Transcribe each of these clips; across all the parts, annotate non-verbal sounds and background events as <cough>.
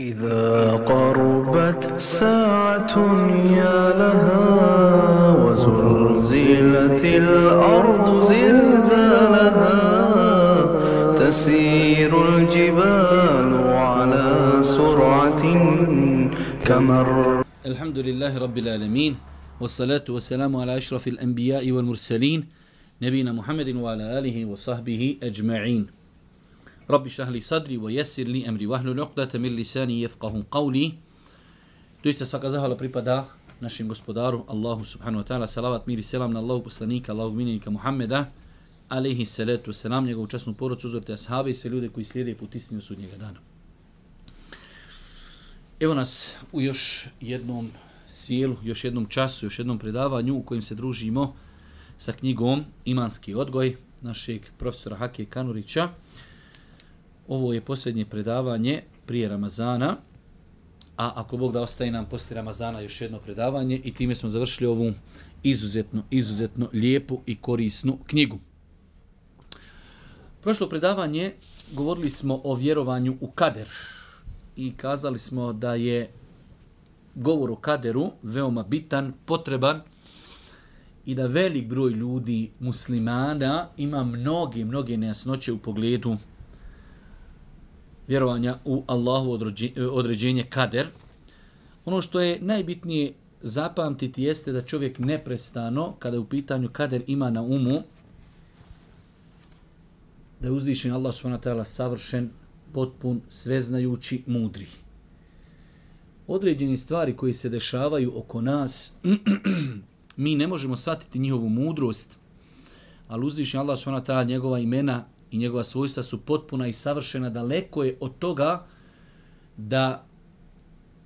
إذا قربت ساعة يا لها وزلزلت الأرض زلزالها تسير الجبال على سرعة كمر الحمد لله رب العالمين والصلاة والسلام على أشرف الأنبياء والمرسلين نبينا محمد وعلى آله وصحبه أجمعين. Rabbi šahli sadri wa jesir li emri vahlu nuqdata min lisani jefqahu qavli. Doista svaka zahvala pripada našim gospodaru Allahu subhanahu wa ta'ala salavat miri, selam na Allahu poslanika Allahu minenika Muhammeda alayhi salatu selam njegovu časnu porodcu uzorite ashabi i sve ljude koji slijede put istinu sudnjega dana. Evo nas u još jednom sjelu, još jednom času, još jednom predavanju u kojem se družimo sa knjigom Imanski odgoj našeg profesora Hake Kanurića. Ovo je posljednje predavanje prije Ramazana, a ako Bog da ostaje nam poslije Ramazana još jedno predavanje i time smo završili ovu izuzetno, izuzetno lijepu i korisnu knjigu. Prošlo predavanje govorili smo o vjerovanju u kader i kazali smo da je govor o kaderu veoma bitan, potreban i da velik broj ljudi muslimana ima mnoge, mnoge nejasnoće u pogledu vjerovanja u Allahu e, određenje kader. Ono što je najbitnije zapamtiti jeste da čovjek neprestano, kada je u pitanju kader, ima na umu da je uzvišen Allah s.w.t. savršen, potpun, sveznajući, mudri. Određeni stvari koji se dešavaju oko nas, <clears throat> mi ne možemo shvatiti njihovu mudrost, ali uzvišen Allah s.w.t. njegova imena i njegova svojstva su potpuna i savršena, daleko je od toga da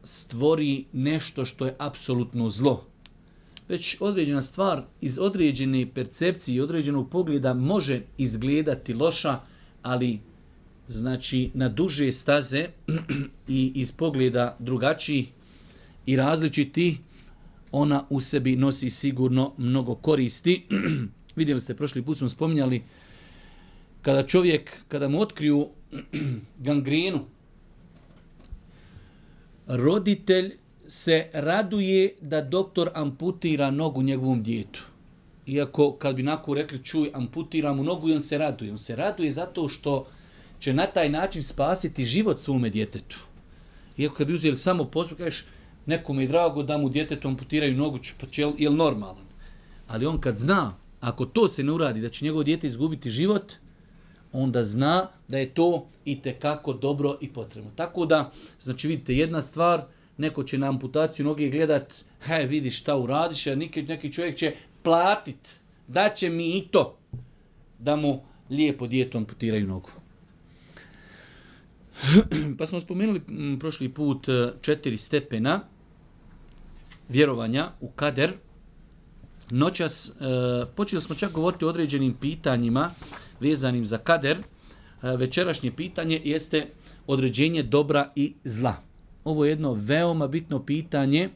stvori nešto što je apsolutno zlo. Već određena stvar iz određene percepcije i određenog pogleda može izgledati loša, ali znači na duže staze <clears throat> i iz pogleda drugačiji i različiti, ona u sebi nosi sigurno mnogo koristi. <clears throat> Vidjeli ste, prošli put smo spominjali kada čovjek, kada mu otkriju <clears throat> gangrenu, roditelj se raduje da doktor amputira nogu njegovom djetu. Iako kad bi nako rekli čuj amputira mu nogu i on se raduje. On se raduje zato što će na taj način spasiti život svome djetetu. Iako kad bi uzeli samo postup, kažeš nekom je drago da mu djetetu amputiraju nogu, pa će, je normalan? Ali on kad zna, ako to se ne uradi, da će njegovo djete izgubiti život, onda zna da je to i te kako dobro i potrebno. Tako da, znači vidite, jedna stvar, neko će na amputaciju noge gledat, hej, vidi šta uradiš, a neki, neki čovjek će platit, da će mi i to, da mu lijepo djetu amputiraju nogu. <clears throat> pa smo spomenuli prošli put e, četiri stepena vjerovanja u kader. Noćas e, počeli smo čak govoriti o određenim pitanjima vezanim za kader. E, večerašnje pitanje jeste određenje dobra i zla. Ovo je jedno veoma bitno pitanje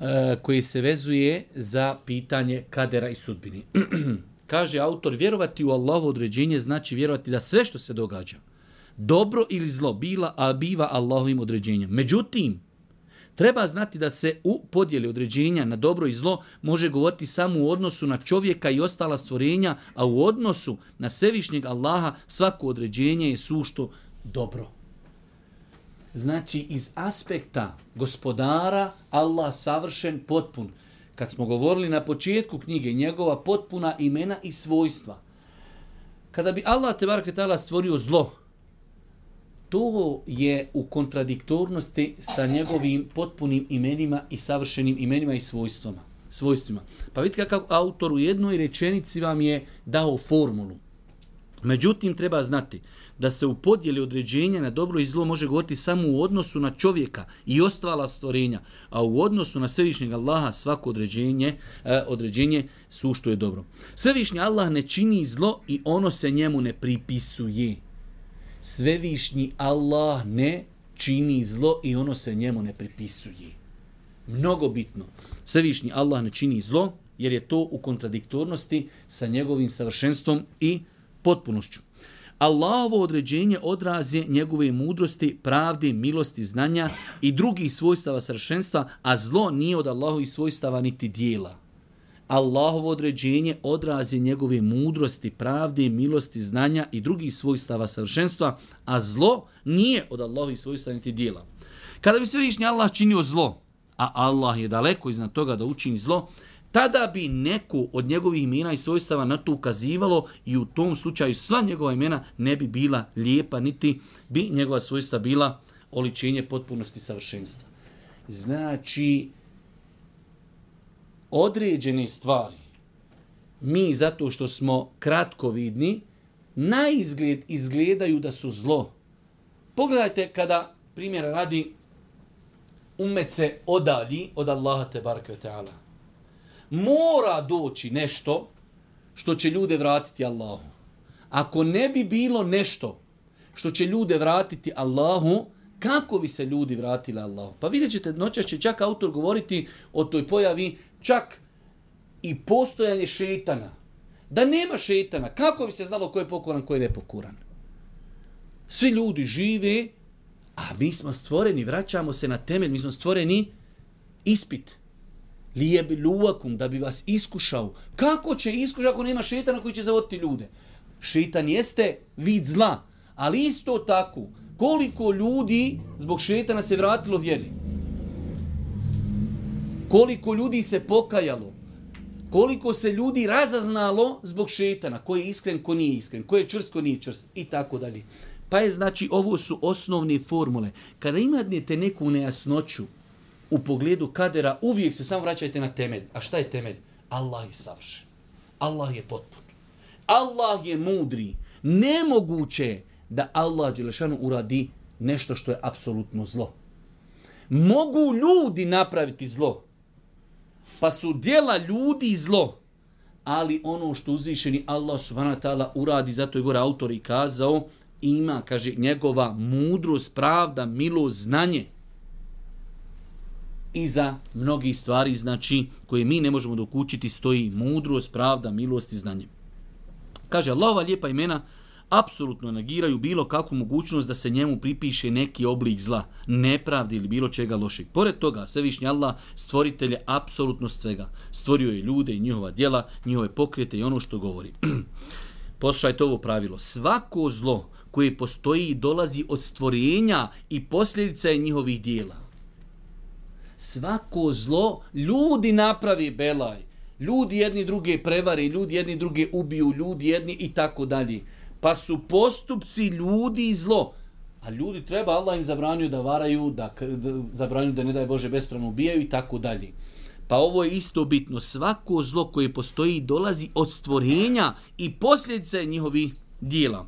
e, koji se vezuje za pitanje kadera i sudbini. <clears throat> Kaže autor, vjerovati u Allahovo određenje znači vjerovati da sve što se događa, dobro ili zlo, bila, a biva Allahovim određenjem. Međutim, Treba znati da se u podjeli određenja na dobro i zlo može govoriti samo u odnosu na čovjeka i ostala stvorenja, a u odnosu na svevišnjeg Allaha svako određenje je sušto dobro. Znači, iz aspekta gospodara, Allah savršen, potpun. Kad smo govorili na početku knjige, njegova potpuna imena i svojstva. Kada bi Allah te bar stvorio zlo, to je u kontradiktornosti sa njegovim potpunim imenima i savršenim imenima i svojstvima. svojstvima. Pa vidite kakav autor u jednoj rečenici vam je dao formulu. Međutim, treba znati da se u podjeli određenja na dobro i zlo može govoriti samo u odnosu na čovjeka i ostala stvorenja, a u odnosu na svevišnjeg Allaha svako određenje, e, određenje su što je dobro. Svevišnji Allah ne čini zlo i ono se njemu ne pripisuje svevišnji Allah ne čini zlo i ono se njemu ne pripisuje. Mnogo bitno. Svevišnji Allah ne čini zlo jer je to u kontradiktornosti sa njegovim savršenstvom i potpunošću. Allahovo određenje odraz je njegove mudrosti, pravde, milosti, znanja i drugih svojstava savršenstva, a zlo nije od Allahovih svojstava niti dijela. Allahovo određenje odraz njegove mudrosti, pravde, milosti, znanja i drugih svojstava savršenstva, a zlo nije od Allahovi svojstva niti dijela. Kada bi svevišnji Allah činio zlo, a Allah je daleko iznad toga da učini zlo, tada bi neko od njegovih imena i svojstava na to ukazivalo i u tom slučaju sva njegova imena ne bi bila lijepa, niti bi njegova svojstva bila oličenje potpunosti savršenstva. Znači, određene stvari, mi zato što smo kratkovidni, na izgled izgledaju da su zlo. Pogledajte kada, primjera radi, umet se odalji od Allaha te barke ta'ala. Mora doći nešto što će ljude vratiti Allahu. Ako ne bi bilo nešto što će ljude vratiti Allahu, kako bi se ljudi vratili Allahu? Pa vidjet ćete, noćas će čak autor govoriti o toj pojavi, čak i postojanje šetana. Da nema šetana, kako bi se znalo ko je pokoran, ko je nepokoran? Svi ljudi žive, a mi smo stvoreni, vraćamo se na temelj, mi smo stvoreni ispit. Lijeb luvakum, da bi vas iskušao. Kako će iskušati ako nema šetana koji će zavoditi ljude? Šetan jeste vid zla, ali isto tako, koliko ljudi zbog šetana se vratilo vjeri? Koliko ljudi se pokajalo? Koliko se ljudi razaznalo zbog šetana? Ko je iskren, ko nije iskren? Ko je čvrst, ko nije čvrst? I tako dalje. Pa je znači, ovo su osnovne formule. Kada imate neku nejasnoću u pogledu kadera, uvijek se samo vraćajte na temelj. A šta je temelj? Allah je savršen. Allah je potpun. Allah je mudri. Nemoguće da Allah Đelešanu uradi nešto što je apsolutno zlo. Mogu ljudi napraviti zlo. Pa su dijela ljudi zlo. Ali ono što uzvišeni Allah subhanahu wa ta'ala uradi, zato je gore autor i kazao, ima, kaže, njegova mudrost, pravda, milo, znanje i za mnogi stvari, znači, koje mi ne možemo dokučiti, stoji mudrost, pravda, milost i znanje. Kaže, Allahova lijepa imena apsolutno negiraju bilo kakvu mogućnost da se njemu pripiše neki oblik zla, nepravdi ili bilo čega lošeg. Pored toga, Svevišnji Allah stvoritelj je apsolutno svega. Stvorio je ljude i njihova djela, njihove pokrete i ono što govori. <clears throat> Poslušajte ovo pravilo. Svako zlo koje postoji dolazi od stvorenja i posljedica je njihovih dijela. Svako zlo ljudi napravi belaj. Ljudi jedni druge prevari, ljudi jedni druge ubiju, ljudi jedni i tako dalje. Pa su postupci ljudi zlo. A ljudi treba, Allah im zabranio da varaju, da, da zabranio da ne daje Bože bespravno ubijaju i tako dalje. Pa ovo je isto bitno. Svako zlo koje postoji dolazi od stvorenja i posljedice njihovih dijela.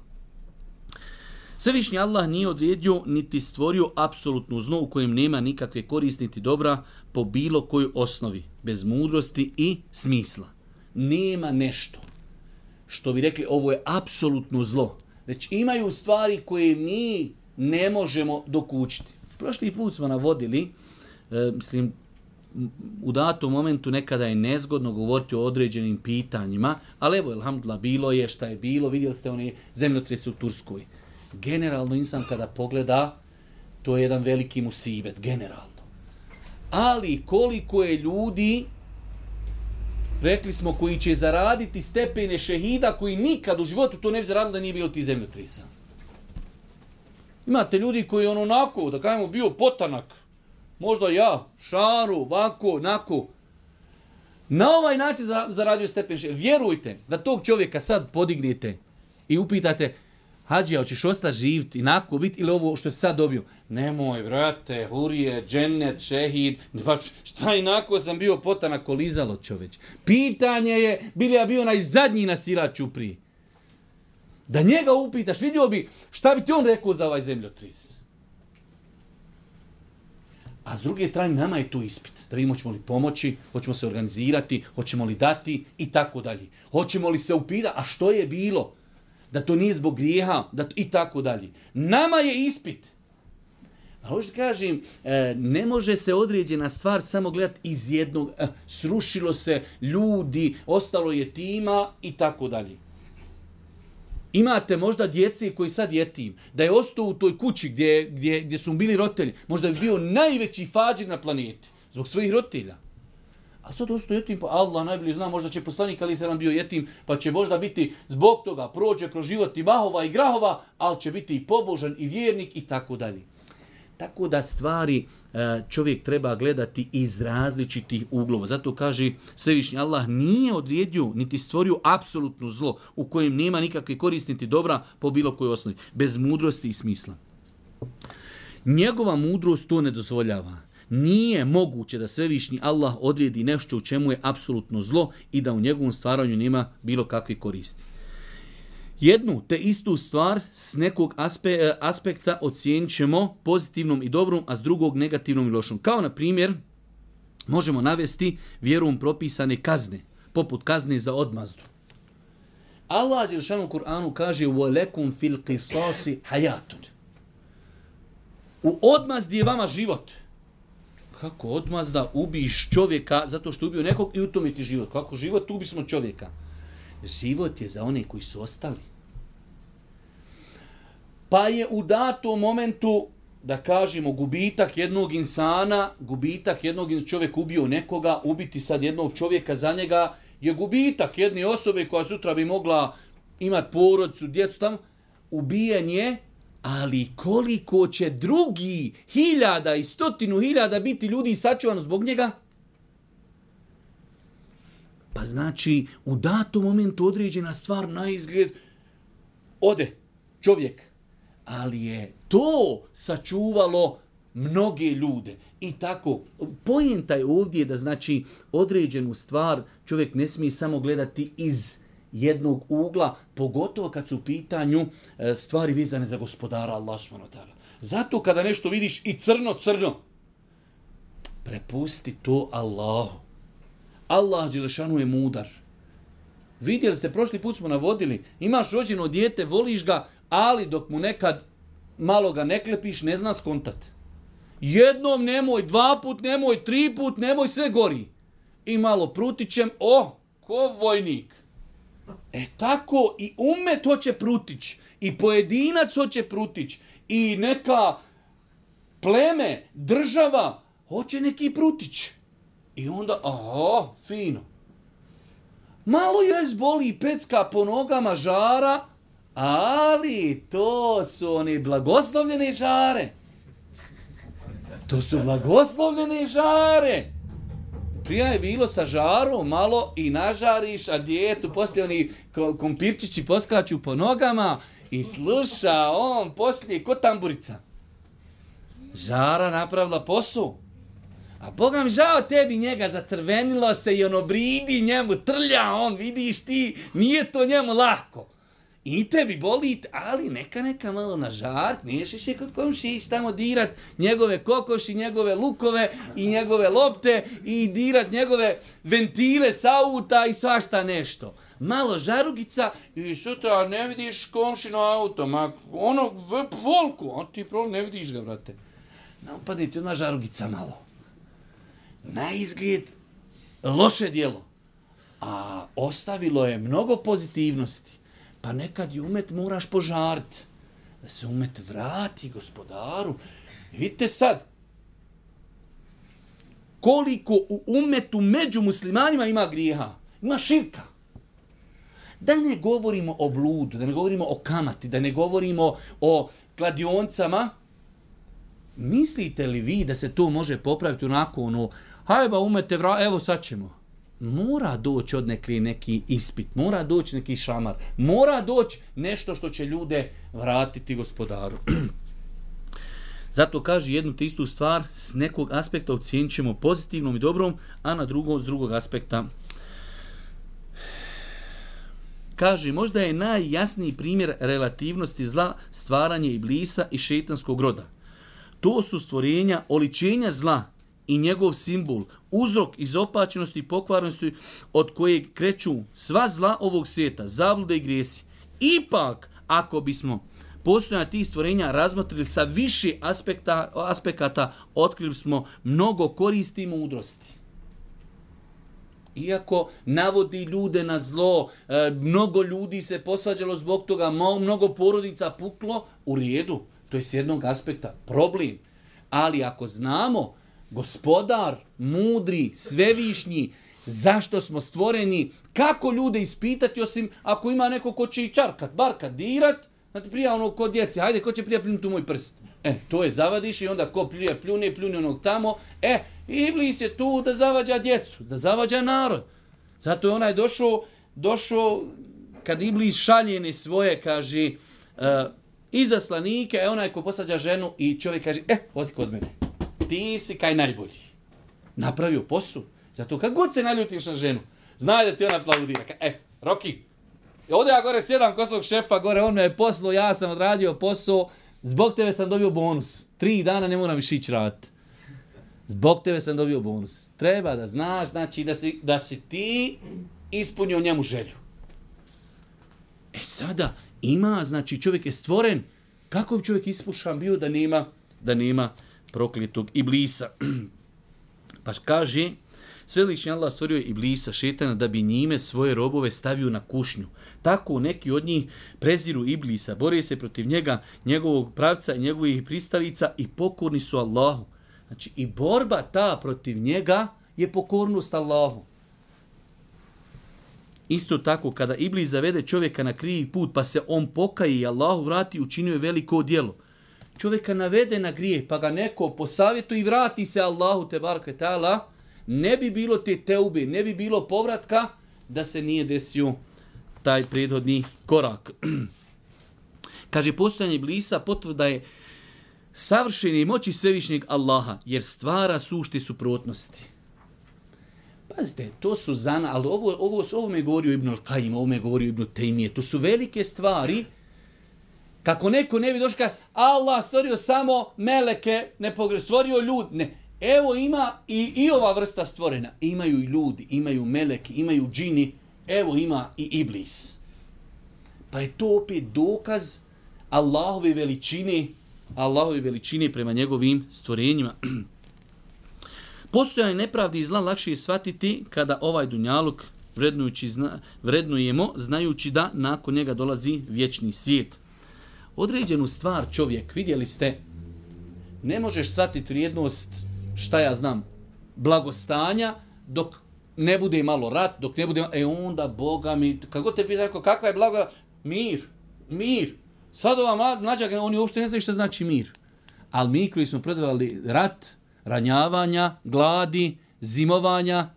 Svevišnji Allah nije odredio niti stvorio apsolutnu zlo u kojem nema nikakve koristi niti dobra po bilo kojoj osnovi, bez mudrosti i smisla. Nema nešto što bi rekli ovo je apsolutno zlo. Već imaju stvari koje mi ne možemo dokučiti. Prošli put smo navodili, e, mislim, u datom momentu nekada je nezgodno govoriti o određenim pitanjima, ali evo, alhamdulillah, bilo je šta je bilo, vidjeli ste one zemljotrese u Turskoj generalno insan kada pogleda, to je jedan veliki musibet, generalno. Ali koliko je ljudi, rekli smo, koji će zaraditi stepene šehida, koji nikad u životu to ne bi zaradili da nije bilo ti zemljotrisa. Imate ljudi koji on onako, da kajemo, bio potanak, možda ja, šaru, vako, nako, na ovaj način zaradio stepen šehida. Vjerujte da tog čovjeka sad podignete i upitate, Hadži, hoćeš ostati živit i nakubit biti ili ovo što si sad dobio? Nemoj, vrate, hurije, džennet, šehid, pa šta i nako sam bio potana kolizalo čoveć. Pitanje je, bili ja bio najzadnji na siraču prije. Da njega upitaš, vidio bi šta bi ti on rekao za ovaj zemljotris. A s druge strane, nama je tu ispit. Da vidimo hoćemo li pomoći, hoćemo se organizirati, hoćemo li dati i tako dalje. Hoćemo li se upita, a što je bilo? Da to nije zbog grijeha, da to, i tako dalje. Nama je ispit. A hoću kažem, e, ne može se određena stvar samo gledati iz jednog, e, srušilo se ljudi, ostalo je tima i tako dalje. Imate možda djece koji sad je tim, da je ostao u toj kući gdje, gdje, gdje su bili roditelji, možda bi bio najveći fađir na planeti, zbog svojih roditelja. A sad ostao jetim, pa Allah najbolje zna, možda će poslanik ali se nam bio jetim, pa će možda biti zbog toga prođe kroz život i mahova i grahova, ali će biti i pobožan i vjernik i tako dalje. Tako da stvari e, čovjek treba gledati iz različitih uglova. Zato kaže Svevišnji Allah nije odredio niti stvorio apsolutno zlo u kojem nema nikakve koristi niti dobra po bilo kojoj osnovi. Bez mudrosti i smisla. Njegova mudrost to ne dozvoljava. Nije moguće da Svevišnji Allah odredi nešto u čemu je apsolutno zlo i da u njegovom stvaranju nema bilo kakve koristi jednu te istu stvar s nekog aspe, e, aspekta ocijenit ćemo pozitivnom i dobrom, a s drugog negativnom i lošom. Kao na primjer, možemo navesti vjerom propisane kazne, poput kazne za odmazdu. Allah Đelšanu u Kur'anu kaže وَلَكُمْ فِي الْقِسَاسِ حَيَاتٌ U odmazdi je vama život. Kako odmazda ubiš čovjeka zato što ubio nekog i utomiti život? Kako život ubi smo čovjeka? Život je za one koji su ostali. Pa je u datom momentu, da kažemo, gubitak jednog insana, gubitak jednog insana, čovjek ubio nekoga, ubiti sad jednog čovjeka za njega, je gubitak jedne osobe koja sutra bi mogla imati porodcu, djecu tamo, ubijen je, ali koliko će drugi hiljada i stotinu hiljada biti ljudi sačuvano zbog njega? Pa znači, u datom momentu određena stvar na izgled, ode čovjek, ali je to sačuvalo mnoge ljude. I tako, pojenta je ovdje da znači određenu stvar čovjek ne smije samo gledati iz jednog ugla, pogotovo kad su u pitanju e, stvari vezane za gospodara Allah taala. Zato kada nešto vidiš i crno, crno, prepusti to Allahu. Allah Đelešanu je mudar. Vidjeli ste, prošli put smo navodili, imaš rođeno dijete, voliš ga, ali dok mu nekad malo ga ne klepiš, ne zna skontat. Jednom nemoj, dva put nemoj, tri put nemoj, sve gori. I malo prutićem, o, oh, ko vojnik. E tako i umet hoće prutić, i pojedinac hoće prutić, i neka pleme, država, hoće neki prutić. I onda, aha, fino. Malo je zboli pecka po nogama žara, Ali to su oni blagoslovljene žare. To su blagoslovljene žare. Prija je bilo sa žarom, malo i nažariš, a djetu poslije oni kompirčići poskaču po nogama i sluša on poslije ko tamburica. Žara napravila posu. A Boga mi žao tebi njega zacrvenilo se i ono bridi njemu, trlja on, vidiš ti, nije to njemu lahko. I tebi boli, ali neka neka malo na žart, niješ više kod komšić tamo dirat njegove kokoši, njegove lukove i njegove lopte i dirat njegove ventile sa auta i svašta nešto. Malo žarugica i sutra ne vidiš komšino auto, ma ono volku, on ti problem ne vidiš ga, brate. Napadni ti ona žarugica malo. Na izgled loše dijelo, a ostavilo je mnogo pozitivnosti. Pa nekad i umet moraš požariti. Da se umet vrati gospodaru. Vidite sad, koliko u umetu među muslimanima ima grijeha. Ima širka. Da ne govorimo o bludu, da ne govorimo o kamati, da ne govorimo o kladioncama, mislite li vi da se to može popraviti onako ono, hajba umete vra, evo sad ćemo mora doći od neki, neki ispit, mora doći neki šamar, mora doći nešto što će ljude vratiti gospodaru. <clears throat> Zato kaže jednu te istu stvar, s nekog aspekta ocijenit ćemo pozitivnom i dobrom, a na drugom, s drugog aspekta kaže, možda je najjasniji primjer relativnosti zla stvaranje iblisa i šetanskog roda. To su stvorenja oličenja zla i njegov simbol, uzrok izopačenosti i pokvarnosti od kojeg kreću sva zla ovog svijeta, zablude i grijesi. Ipak, ako bismo postojanje tih stvorenja razmotrili sa više aspekta, aspekata, otkrili smo mnogo koristi i mudrosti. Iako navodi ljude na zlo, e, mnogo ljudi se posađalo zbog toga, mnogo porodica puklo, u redu. To je s jednog aspekta problem. Ali ako znamo, gospodar, mudri, svevišnji, zašto smo stvoreni, kako ljude ispitati, osim ako ima neko ko će i čarkat, barkat, dirat, Znate, prija ono kod djeci, hajde, ko će prija pljunuti u moj prst? E, to je zavadiš i onda ko prija pljune, pljune onog tamo. E, Iblis je tu da zavađa djecu, da zavađa narod. Zato je onaj došao, došao, kad Iblis šaljene svoje, kaže, e, uh, izaslanike, e onaj ko posađa ženu i čovjek kaže, e, odi kod mene. Ti si kaj najbolji. Napravio posu. Zato kad god se naljutiš na ženu, znaj da ti ona aplaudira. E, Roki, ovdje ja gore sjedam kod svog šefa, gore on me je poslao, ja sam odradio posao, zbog tebe sam dobio bonus. Tri dana ne moram više ići rad. Zbog tebe sam dobio bonus. Treba da znaš, znači da si, da si ti ispunio njemu želju. E sada, ima, znači čovjek je stvoren, kako bi čovjek ispušan bio da nema, da nema prokletog iblisa. <clears throat> pa kaže, Svelični Allah stvorio je Iblisa, šetana, da bi njime svoje robove stavio na kušnju. Tako neki od njih preziru Iblisa, bore se protiv njega, njegovog pravca i njegovih pristalica i pokorni su Allahu. Znači i borba ta protiv njega je pokornost Allahu. Isto tako, kada Iblis zavede čovjeka na krivi put, pa se on pokaje i Allahu vrati, učinio je veliko djelo. Čovjeka navede na grije, pa ga neko po savjetu i vrati se Allahu te barke ta'ala, ne bi bilo te teube, ne bi bilo povratka da se nije desio taj prethodni korak. <clears throat> Kaže, postojanje blisa potvrda je savršene moći svevišnjeg Allaha, jer stvara sušte suprotnosti. Pazite, to su zana, ali ovo, ovo, ovo me govorio Ibn Al-Qaim, ovo me govorio Ibn Tejmije, to su velike stvari, kako neko ne bi došao kada Allah stvorio samo meleke, ne pogre, stvorio ljud, ne. Evo ima i, i ova vrsta stvorena. Imaju i ljudi, imaju meleki, imaju džini, evo ima i iblis. Pa je to opet dokaz Allahove veličine, Allahove veličine prema njegovim stvorenjima. <clears throat> Postojanje nepravdi i zla lakše je shvatiti kada ovaj dunjaluk vrednujući zna, vrednujemo, znajući da nakon njega dolazi vječni svijet. Određenu stvar čovjek, vidjeli ste, ne možeš shvatiti vrijednost, šta ja znam, blagostanja, dok ne bude malo rat, dok ne bude, e onda, Boga mi, kako te pita, kakva je blagodat? Mir, mir. Sad ova mlađa, oni uopšte ne znaju šta znači mir. Ali mi koji smo predavali rat, ranjavanja, gladi, zimovanja,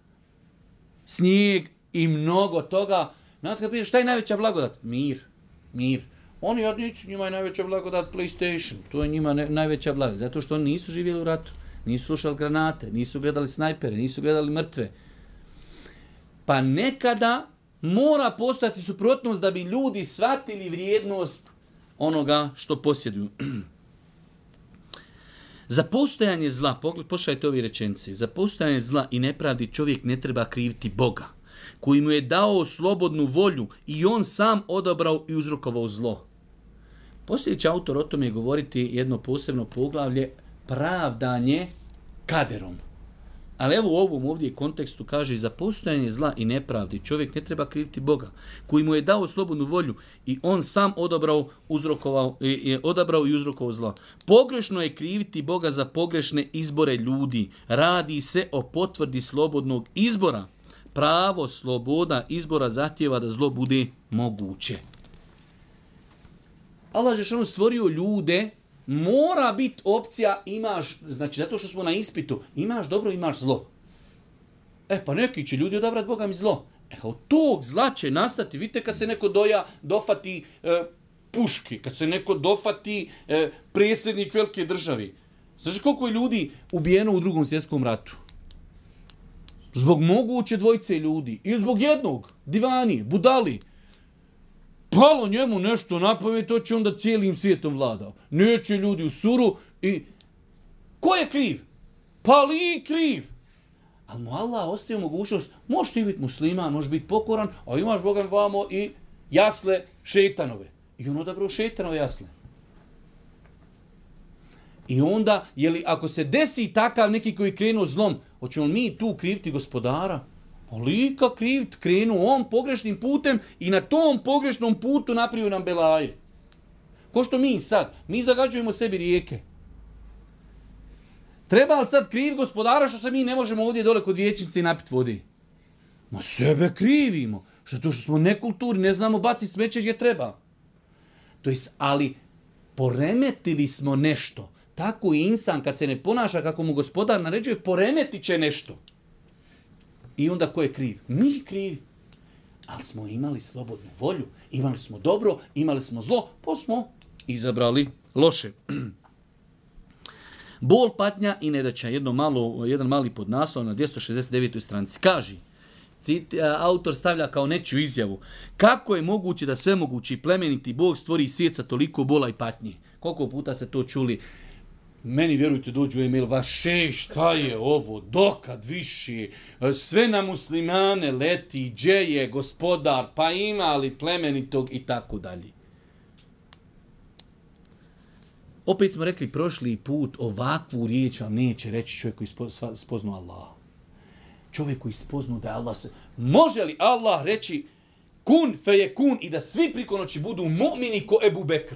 snijeg i mnogo toga. Nas kad pita šta je najveća blagodat? Mir. Mir. Oni jadnici, njima je najveća blagodat PlayStation. To je njima ne, najveća blagodat. Zato što oni nisu živjeli u ratu. Nisu slušali granate, nisu gledali snajpere, nisu gledali mrtve. Pa nekada mora postati suprotnost da bi ljudi shvatili vrijednost onoga što posjeduju. <clears throat> Za postojanje zla, pogled, pošajte ovi rečenci, za postojanje zla i nepravdi čovjek ne treba kriviti Boga, koji mu je dao slobodnu volju i on sam odabrao i uzrokovao zlo. Posljedeći autor o tome govoriti jedno posebno poglavlje, pravdanje kaderom. Ali evo u ovom ovdje kontekstu kaže za postojanje zla i nepravdi čovjek ne treba kriviti Boga koji mu je dao slobodnu volju i on sam odabrao, uzrokovao, je odabrao i uzrokovao zlo. Pogrešno je kriviti Boga za pogrešne izbore ljudi. Radi se o potvrdi slobodnog izbora. Pravo sloboda izbora zahtjeva da zlo bude moguće. Allah je stvorio ljude mora biti opcija imaš, znači zato što smo na ispitu, imaš dobro, imaš zlo. E pa neki će ljudi odabrati Boga mi zlo. E od tog zla će nastati, vidite kad se neko doja, dofati e, puške, kad se neko dofati e, presjednik velike državi. Znači koliko je ljudi ubijeno u drugom svjetskom ratu? Zbog moguće dvojice ljudi. Ili zbog jednog, divani, budali palo njemu nešto na pamet, to će onda cijelim svijetom vladao. Neće ljudi u suru i... Ko je kriv? Pa li kriv? Ali mu Allah ostaje mogućnost, možeš ti biti musliman, možeš biti pokoran, a imaš Boga vamo i jasle šetanove. I on odabrao šetanove jasle. I onda, jeli, ako se desi takav neki koji krenuo zlom, hoćemo mi tu kriviti gospodara? Lika kriv, krenuo on pogrešnim putem i na tom pogrešnom putu napravio nam belaje. Ko što mi sad? Mi zagađujemo sebi rijeke. Treba li sad kriv gospodara što se mi ne možemo ovdje dole kod vječnice i napiti vodi? Ma sebe krivimo. Što to što smo nekulturni, ne znamo baci smeće gdje treba. To jest, ali poremetili smo nešto. Tako i insan kad se ne ponaša kako mu gospodar naređuje, poremetit će nešto. I onda ko je kriv? Mi krivi. Ali smo imali slobodnu volju, imali smo dobro, imali smo zlo, pa smo izabrali loše. <clears throat> Bol, patnja i nedaća. Jedno malo, jedan mali podnaslov na 269. stranici. Kaži, cit, autor stavlja kao nečiju izjavu. Kako je moguće da svemogući plemeniti Bog stvori svijet sa toliko bola i patnje? Koliko puta se to čuli? Meni, vjerujte, dođu e-mail, vaše, šta je ovo, dokad više, e, sve na muslimane leti, gdje je gospodar, pa ima li plemenitog i tako dalje. Opet smo rekli prošli put, ovakvu riječ vam neće reći čovjek koji spoznu Allah. Čovjek koji spoznu da Allah se... Može li Allah reći kun fe je kun i da svi priko noći budu mu'mini ko Ebu Bekr?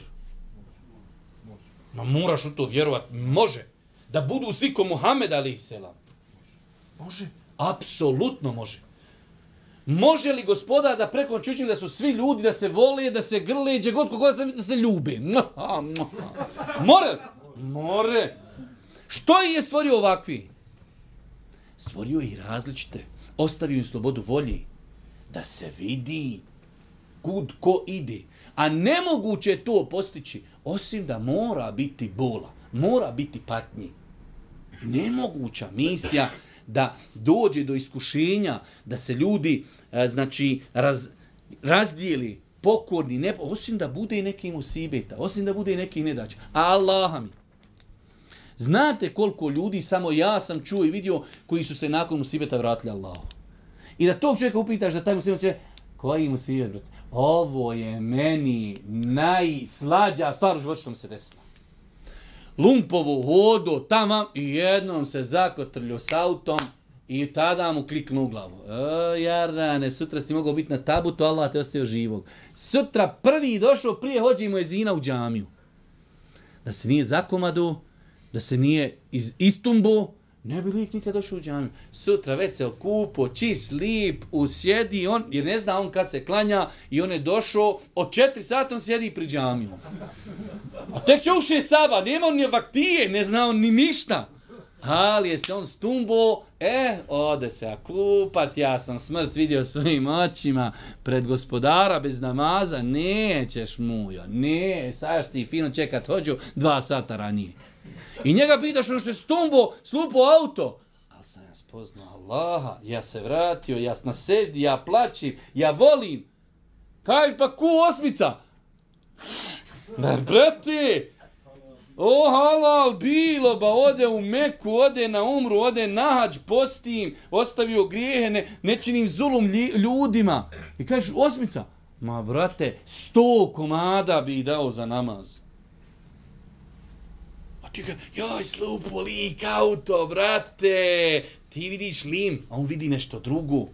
Ma moraš u to vjerovat. Može. Da budu svi ko Muhammed ali selam. Može. Apsolutno može. Može li gospoda da preko da su svi ljudi, da se vole, da se grle, gdje god kogoda se vidi, da se ljube? More. More. Što je stvorio ovakvi? Stvorio i različite. Ostavio im slobodu volji. Da se vidi kud ko ide. A nemoguće je to postići, osim da mora biti bola, mora biti patnji. Nemoguća misija da dođe do iskušenja, da se ljudi e, znači raz, razdijeli, pokorni, ne, osim da bude i neki musibeta, osim da bude i neki nedaća. Allah mi. Znate koliko ljudi, samo ja sam čuo i vidio, koji su se nakon musibeta vratili Allahu. I da tog čovjeka upitaš da taj musibet će, koji musibet, brate? Ovo je meni najslađa stvar u životu što mi se desila. Lumpovo hodo tamo i jednom se zakotrlio s autom i tada mu kliknu u glavu. E, jarane, sutra si mogao biti na tabutu, Allah te ostavio živog. Sutra prvi došao prije hođi je zina u džamiju. Da se nije zakomadu, da se nije iz istumbo, Ne bi lik nikad došao u džamiju. Sutra već se okupo, čist, lip, usjedi, on, jer ne zna on kad se klanja i on je došao, od četiri sata on sjedi pri džamiju. A tek će uši saba, nema on ni vaktije, ne zna on ni ništa. Ali je se on stumbo, e, ode se akupat, ja sam smrt vidio svojim očima pred gospodara bez namaza, nećeš mujo, ne, sad ti fino čekat hođu dva sata ranije. I njega pitaš ono što je stumbo, slupo auto. Ali sam ja spoznao Allaha, ja se vratio, ja na seždi, ja plaćim, ja volim. Kaj pa ku osmica? Ma brate, o halal, bilo, ba ode u Meku, ode na umru, ode na hađ, postim, ostavio grijehe, ne, ne činim zulum ljudima. I kažeš, osmica? Ma, brate, sto komada bi dao za namaz. Ti ga, joj, slupo lik, auto, brate, ti vidiš lim, a on vidi nešto drugo.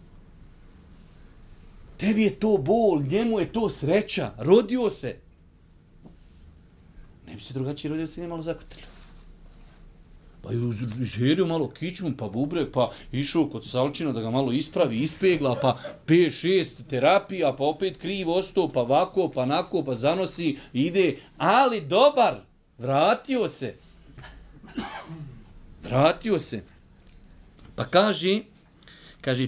Tebi je to bol, njemu je to sreća, rodio se. Ne bi se drugačije rodio se nije malo zakotrljio. Pa je izherio malo kičmu, pa bubre, pa išao kod Salčina da ga malo ispravi, ispegla, pa 5-6 terapija, pa opet kriv ostao, pa vako, pa nako, pa zanosi, ide, ali dobar, vratio se. Vratio se. Pa kaže, kaže,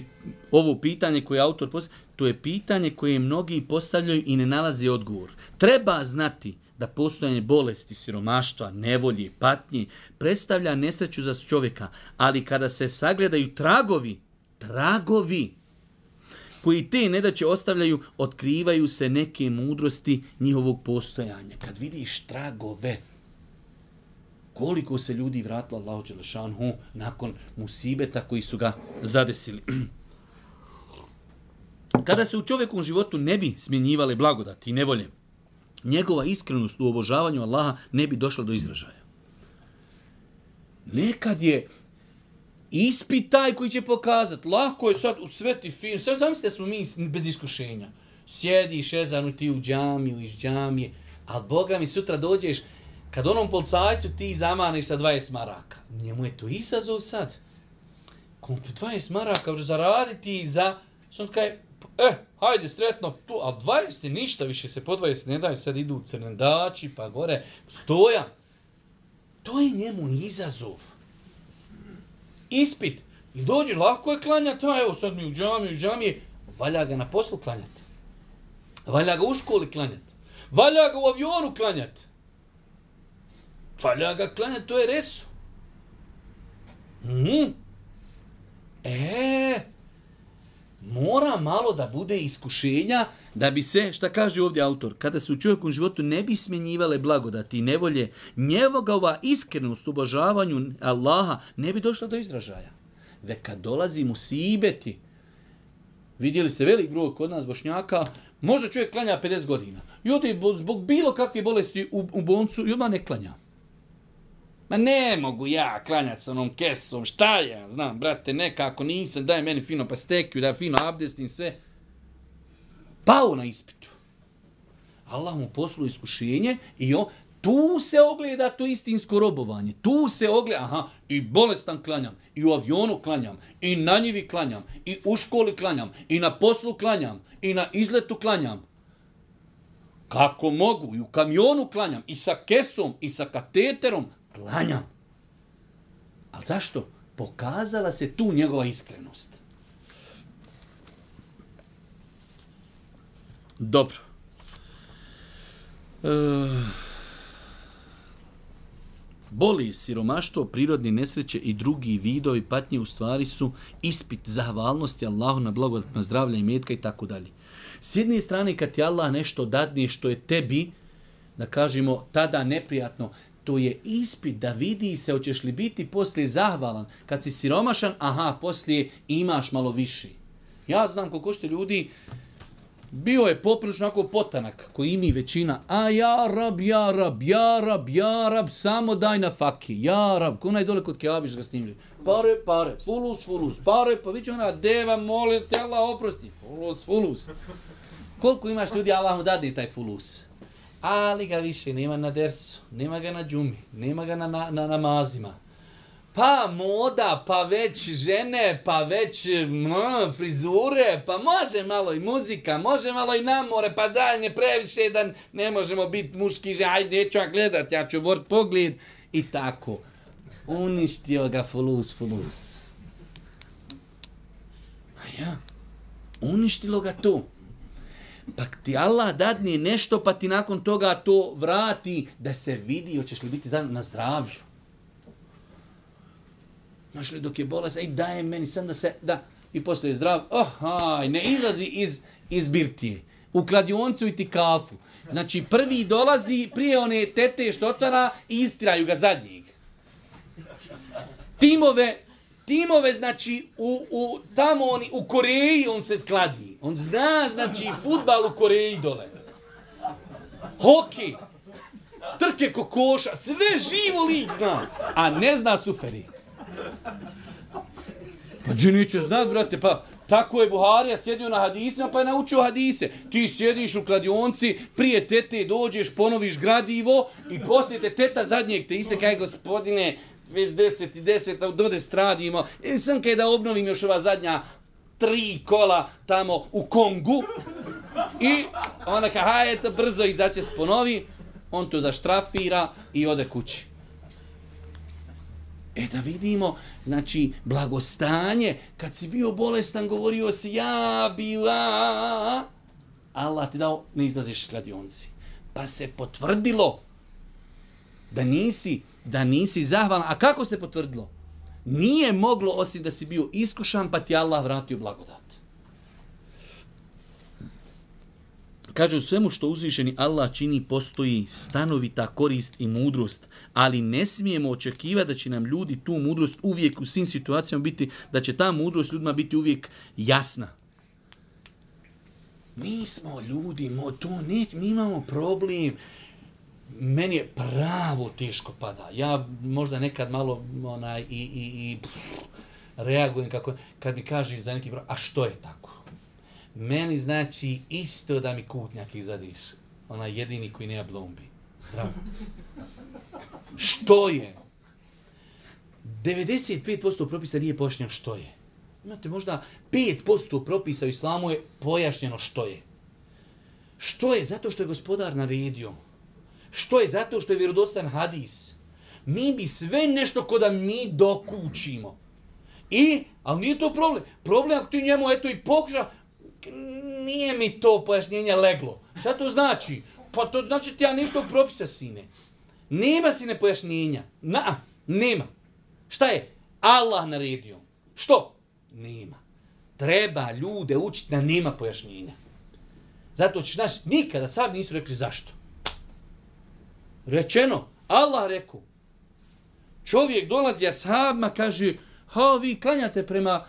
ovo pitanje koje autor postavlja, to je pitanje koje mnogi postavljaju i ne nalaze odgovor. Treba znati da postojanje bolesti, siromaštva, nevolje, patnje predstavlja nesreću za čovjeka, ali kada se sagledaju tragovi, tragovi, koji te nedaće ostavljaju, otkrivaju se neke mudrosti njihovog postojanja. Kad vidiš tragove, koliko se ljudi vratilo Allahu Đelešanhu nakon musibeta koji su ga zadesili. <clears throat> Kada se u čovjekom životu ne bi smjenjivale blagodati i nevolje, njegova iskrenost u obožavanju Allaha ne bi došla do izražaja. Nekad je Ispit taj koji će pokazati. Lako je sad u sveti film. Sad zamislite smo mi bez iskušenja. Sjediš, Ezanu, ti u džamiju, iz džamije. Ali Boga mi sutra dođeš, kad onom policajcu ti zamaniš sa 20 maraka. Njemu je to izazov sad. Kom 20 maraka zaraditi za... Sad kaj, e, hajde sretno tu, a 20 je ništa više se po 20 ne daj, sad idu crnendači pa gore, stoja. To je njemu izazov. Ispit. I dođe, lako je klanjati, a evo sad mi u džami, u džami, valja ga na poslu klanjati. Valja ga u školi klanjati. Valja ga u avionu klanjati. Valja ga klanjati, to je resu. Mm. E, mora malo da bude iskušenja da bi se, šta kaže ovdje autor, kada se u čovjekom životu ne bi smjenjivale blagodati i nevolje, ova iskrenost u obožavanju Allaha ne bi došla do izražaja. Ve kad dolazi mu sibeti, vidjeli ste velik broj kod nas bošnjaka, možda čovjek klanja 50 godina. I ode zbog bilo kakve bolesti u, u boncu i odmah ne klanja. Ma ne mogu ja klanjati sa onom kesom, šta ja, znam, brate, nekako nisam, daj meni fino pastekiju, da fino abdestim sve. Pao na ispitu. Allah mu poslu iskušenje i on, tu se ogleda to istinsko robovanje. Tu se ogleda, aha, i bolestan klanjam, i u avionu klanjam, i na njivi klanjam, i u školi klanjam, i na poslu klanjam, i na izletu klanjam. Kako mogu? I u kamionu klanjam, i sa kesom, i sa kateterom, klanjam. Ali zašto? Pokazala se tu njegova iskrenost. Dobro. E, boli, siromaštvo, prirodne nesreće i drugi vidovi patnje u stvari su ispit zahvalnosti Allahu na blagodatno zdravlje i metka i tako dalje. S jedne strane, kad ti Allah nešto dadne što je tebi, da kažemo, tada neprijatno, to je ispit da vidi se hoćeš li biti poslije zahvalan. Kad si siromašan, aha, poslije imaš malo više. Ja znam koliko što ljudi bio je poprilično onako potanak koji imi većina. A ja rab, ja rab, ja rab, ja rab, samo daj na faki. Ja rab, ko dole kod Keabiš ga snimlju. Pare, pare, fulus, fulus, pare, pa vidio ona deva, molim tela, oprosti. Fulus, fulus. Koliko imaš ljudi, Allah mu dadne taj fulus ali ga više nema na dersu, nema ga na džumi, nema ga na, na, na namazima. Pa moda, pa već žene, pa već mm, frizure, pa može malo i muzika, može malo i namore, pa daj ne previše da ne možemo biti muški, že ajde, neću ja gledat, ja ću vrt pogled i tako. Uništio ga fulus, fulus. A ja, uništilo ga to pa ti Allah dadne nešto pa ti nakon toga to vrati da se vidi hoćeš li biti na zdravlju. Znaš li dok je bolest, ej daj meni sam da se, da, i posle je zdrav, oh, aj, ne izlazi iz, iz birtije. U kladioncu i ti kafu. Znači prvi dolazi prije one tete što otvara i istiraju ga zadnjeg. Timove timove, znači, u, u, tamo oni, u Koreji on se skladi. On zna, znači, futbal u Koreji dole. Hoki, trke kokoša, sve živo lik zna, a ne zna suferi. Pa Džiniće zna, brate, pa tako je Buharija sjedio na hadisima, pa je naučio hadise. Ti sjediš u kladionci, prije tete dođeš, ponoviš gradivo i poslije te teta zadnjeg te iste kaj gospodine, već deset i deset, a dode radimo. I e, sam kaj da obnovim još ova zadnja tri kola tamo u Kongu. I ona ka, hajde, brzo izaće s ponovi. On to zaštrafira i ode kući. E da vidimo, znači, blagostanje, kad si bio bolestan, govorio si, ja bila, Allah ti dao, ne izlaziš iz kladionci. Pa se potvrdilo da nisi da nisi zahvalan. A kako se potvrdilo? Nije moglo osim da si bio iskušan, pa ti Allah vratio blagodat. Kaže, u svemu što uzvišeni Allah čini postoji stanovita korist i mudrost, ali ne smijemo očekivati da će nam ljudi tu mudrost uvijek u svim situacijama biti, da će ta mudrost ljudima biti uvijek jasna. Mi smo ljudi, mo, to ne, mi imamo problem, meni je pravo teško pada. Ja možda nekad malo onaj i, i, i pff, reagujem kako, kad mi kaže za neki broj, a što je tako? Meni znači isto da mi kutnjak izadiš. Ona jedini koji nema blombi. Zdravo. što je? 95% propisa nije pojašnjeno što je. Imate možda 5% propisa u islamu je pojašnjeno što je. Što je? Zato što je gospodar naredio. Što je? Zato što je vjerodostan hadis. Mi bi sve nešto ko da mi dokučimo. I, ali nije to problem. Problem ako ti njemu eto i pokuša, nije mi to pojašnjenje leglo. Šta to znači? Pa to znači ti ja nešto propisa sine. Nema sine pojašnjenja. Na, nema. Šta je? Allah naredio. Što? Nema. Treba ljude učiti da nema pojašnjenja. Zato ćeš naš nikada sad nisu rekli zašto. Rečeno, Allah rekao, čovjek dolazi ashabima, kaže, ha, vi klanjate prema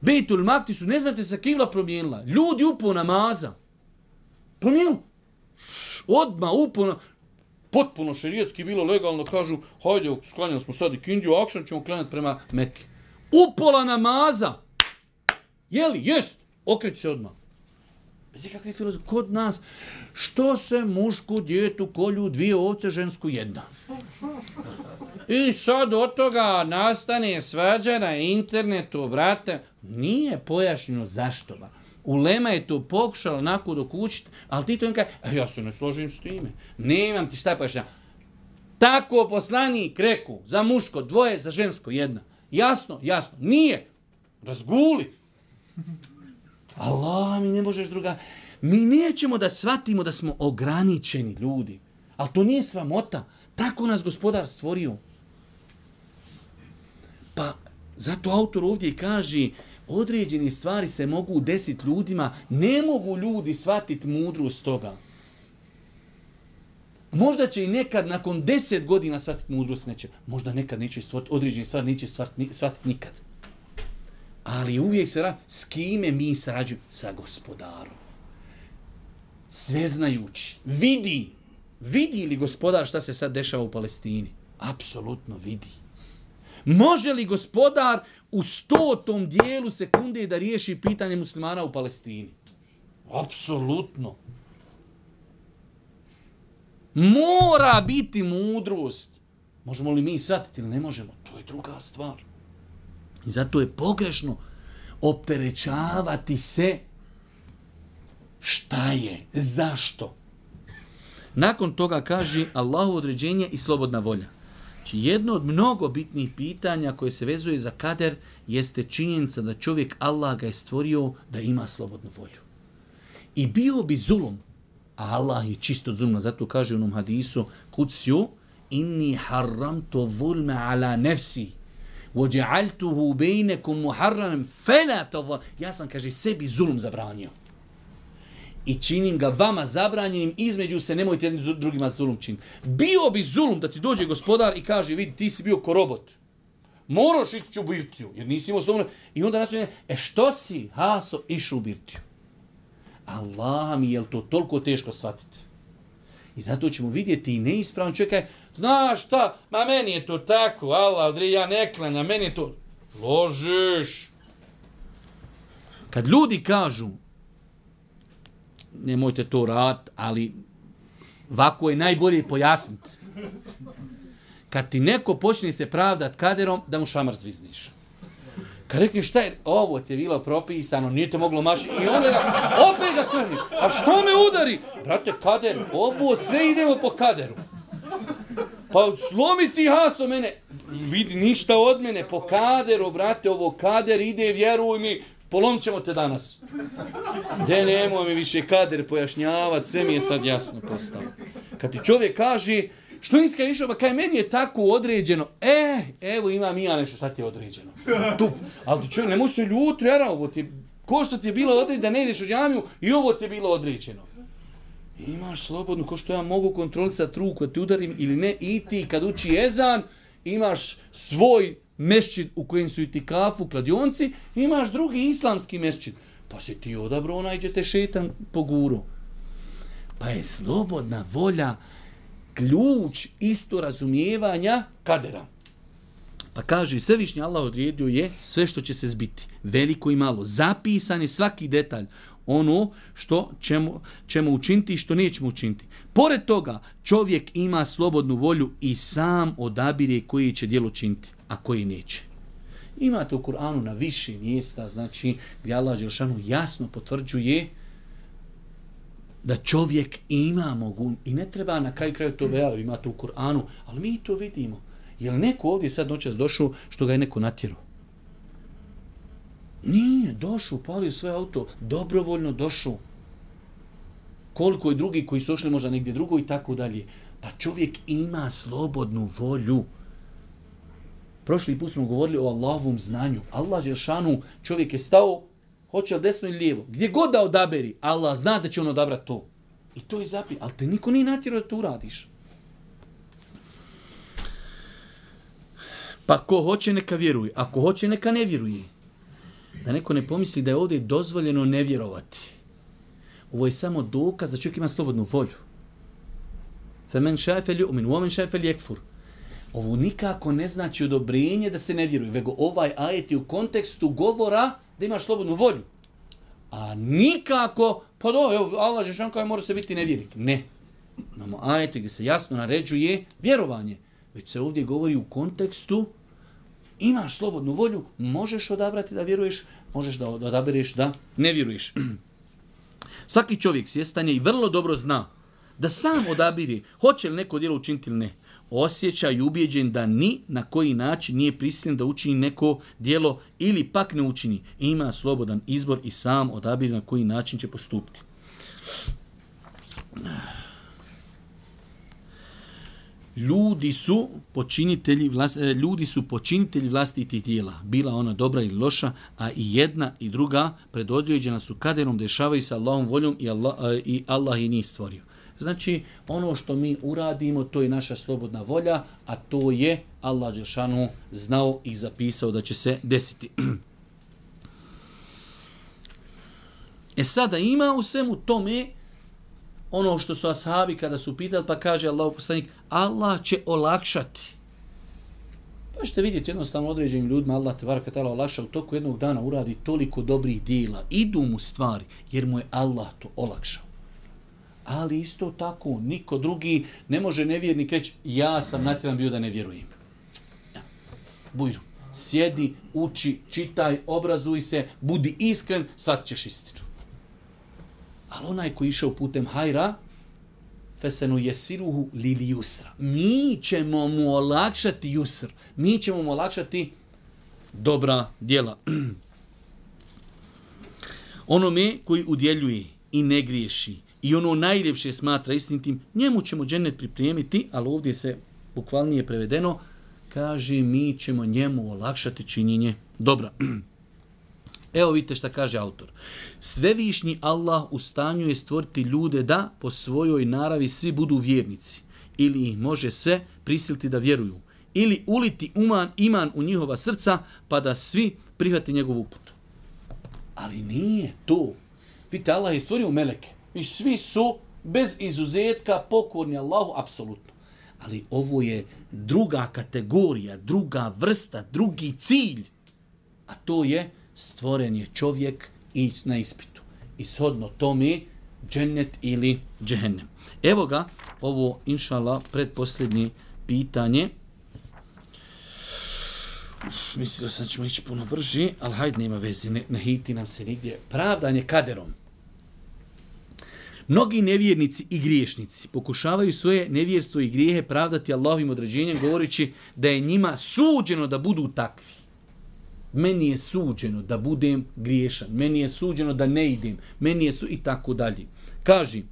Betul Maktisu, ne znate se kivla promijenila. Ljudi upo namaza. Promijenilo. Odma upo na... Potpuno šerijetski bilo legalno, kažu, hajde, sklanjali smo sad i kindiju, akšan ćemo klanjati prema Mekke. Upola namaza. Jeli? Jest. Okreći se odmah. Bez ikakve filozofije. Kod nas, što se mušku djetu kolju dvije ovce, žensku jedna? I sad od toga nastane svađa na internetu, brate. Nije pojašnjeno zašto ba. Ulema je to pokušala onako dok učiti, ali ti to im kaže, ja se ne složim s time. Nemam ti šta je. Tako poslani kreku za muško, dvoje, za žensko, jedna. Jasno, jasno. Nije. Razguli. Allah mi ne možeš druga. Mi nećemo da shvatimo da smo ograničeni ljudi. Ali to nije sramota. Tako nas gospodar stvorio. Pa zato autor ovdje kaže određene stvari se mogu desiti ljudima, ne mogu ljudi shvatiti mudrost toga. Možda će i nekad nakon deset godina shvatiti mudrost, neće. Možda nekad neće shvatiti, određene stvari neće shvatiti nikad. Ali uvijek se ra... s kime mi sarađujemo? Sa gospodarom. Sveznajući. Vidi. Vidi li gospodar šta se sad dešava u Palestini? Apsolutno vidi. Može li gospodar u stotom dijelu sekunde da riješi pitanje muslimana u Palestini? Apsolutno. Mora biti mudrost. Možemo li mi shvatiti ili ne možemo? To je druga stvar. I zato je pogrešno opterećavati se šta je, zašto. Nakon toga kaže Allahu određenje i slobodna volja. Znači, jedno od mnogo bitnih pitanja koje se vezuje za kader jeste činjenica da čovjek Allah ga je stvorio da ima slobodnu volju. I bio bi zulum, a Allah je čisto zulma, zato kaže u onom hadisu, kudsju, inni haram to vulme ala nefsi, وَجَعَلْتُهُ بَيْنَكُمْ مُحَرَّنًا فَلَا تَظَلْ Ja sam, kaže, sebi zulum zabranio. I činim ga vama zabranjenim, između se nemojte jednim drugima zulum činiti. Bio bi zulum da ti dođe gospodar i kaže, vidi, ti si bio ko robot. Moraš ići u birtiju, jer nisi imao slobodno. I onda nas e što si, Haso, išao u birtiju? Allah mi, je to toliko teško shvatiti? I zato ćemo vidjeti i neispravan čovjek je, znaš šta, ma meni je to tako, Allah, odri, ja ne klanjam, meni je to... Ložiš. Kad ljudi kažu, nemojte to rad, ali vako je najbolje pojasniti. Kad ti neko počne se pravdat kaderom, da mu šamar zvizniš. Kad rekli šta je, ovo ti je bilo propisano, nije te moglo maši, i onda ga, opet ga kreni, a što me udari? Brate, kader, ovo sve idemo po kaderu. Pa slomi ti haso mene, vidi ništa od mene, po kaderu, brate, ovo kader ide, vjeruj mi, polom ćemo te danas. De nemoj mi više kader pojašnjavati, sve mi je sad jasno postalo. Kad ti čovjek kaže, Što nisi kaj išao, ba kaj meni je tako određeno. E, evo imam i ja nešto sad ti je određeno. Tu. Ali ti čovjek, ne možeš se ljutri, jara, ovo ti ko što ti je bilo određeno da ne ideš u džamiju i ovo ti je bilo određeno. Imaš slobodno, ko što ja mogu kontrolisati ruku, ti udarim ili ne, i ti kad uči ezan, imaš svoj mešćid u kojem su i ti kafu, kladionci, imaš drugi islamski mešćid. Pa se ti odabro, onaj će te šetan po guru. Pa je slobodna volja, ključ isto razumijevanja kadera. Pa kaže, svevišnji Allah odredio je sve što će se zbiti. Veliko i malo. Zapisan je svaki detalj. Ono što ćemo, ćemo učiniti i što nećemo učiniti. Pored toga, čovjek ima slobodnu volju i sam odabire koji će dijelo činiti, a koji neće. Imate u Kur'anu na više mjesta, znači, gdje Allah Đelšanu jasno potvrđuje da čovjek ima mogu i ne treba na kraju kraju to vejali, imate u Kur'anu, ali mi to vidimo. Je li neko ovdje sad noćas došao što ga je neko natjerao? Nije, došao, palio svoje auto, dobrovoljno došao. Koliko je drugi koji su ošli možda negdje drugo i tako dalje. Pa čovjek ima slobodnu volju. Prošli put smo govorili o Allahovom znanju. Allah Žešanu, čovjek je stao, hoće li desno ili lijevo. Gdje god da odaberi, Allah zna da će on odabrati to. I to je zapis, Ali te niko nije natjerao da to uradiš. Pa ko hoće neka vjeruje, ako hoće neka ne vjeruje. Da neko ne pomisli da je ovdje dozvoljeno ne vjerovati. Ovo je samo dokaz da čovjek ima slobodnu volju. Femen šajfel umin, uomen šafe li ekfur. Ovo nikako ne znači odobrenje da se ne vjeruje, vego ovaj ajet je u kontekstu govora da imaš slobodnu volju. A nikako, pa do, evo, Allah Žešan kao mora se biti nevjernik. Ne. Imamo ajete gdje se jasno naređuje vjerovanje. Već se ovdje govori u kontekstu imaš slobodnu volju, možeš odabrati da vjeruješ, možeš da odabereš da ne vjeruješ. <clears throat> Svaki čovjek svjestan je i vrlo dobro zna da sam odabiri hoće li neko djelo učiniti ili ne. Osjeća i ubjeđen da ni na koji način nije prisiljen da učini neko djelo ili pak ne učini. Ima slobodan izbor i sam odabir na koji način će postupiti. Ljudi su počinitelji vlas, eh, ljudi su počinitelji vlastitih djela, bila ona dobra ili loša, a i jedna i druga predodređena su kaderom dešavaju sa Allahom voljom i Allah, eh, i Allah i njih stvorio. Znači, ono što mi uradimo, to je naša slobodna volja, a to je Allah Đelšanu znao i zapisao da će se desiti. <clears throat> E sada ima u svemu tome ono što su ashabi kada su pitali, pa kaže Allah poslanik, Allah će olakšati. Pa ćete vidjeti jednostavno određenim ljudima, Allah te varka tala olakša u toku jednog dana uradi toliko dobrih dijela, idu mu stvari, jer mu je Allah to olakšao. Ali isto tako, niko drugi ne može nevjernik reći, ja sam natjeran bio da ne vjerujem. Ja. Bujru, sjedi, uči, čitaj, obrazuj se, budi iskren, sad ćeš istinu. Ali onaj koji išao putem hajra, fesenu jesiruhu lili jusra. Mi ćemo mu olakšati jusr. Mi ćemo mu olakšati dobra djela. <clears throat> ono me koji udjeljuje i ne griješi i ono najljepše smatra istinitim, njemu ćemo džennet pripremiti, ali ovdje se bukvalnije prevedeno, kaže mi ćemo njemu olakšati činjenje dobra. <clears throat> Evo vidite šta kaže autor. Svevišnji Allah u stanju je stvoriti ljude da po svojoj naravi svi budu vjernici. Ili ih može sve prisiliti da vjeruju. Ili uliti uman, iman u njihova srca pa da svi prihvati njegovu uputu. Ali nije to. Vidite, Allah je stvorio meleke. I svi su bez izuzetka pokorni Allahu, apsolutno. Ali ovo je druga kategorija, druga vrsta, drugi cilj. A to je stvoren je čovjek i na ispitu. I shodno tome džennet ili džehennem. Evo ga, ovo, inšala predposljednje pitanje. Mislio sam ćemo ići puno brži, ali hajde, nema vezi, ne, ne hiti nam se nigdje. Pravdanje kaderom. Mnogi nevjernici i griješnici pokušavaju svoje nevjerstvo i grijehe pravdati Allahovim određenjem, govoreći da je njima suđeno da budu takvi meni je suđeno da budem griješan, meni je suđeno da ne idem, meni je su i tako dalje. Kaži,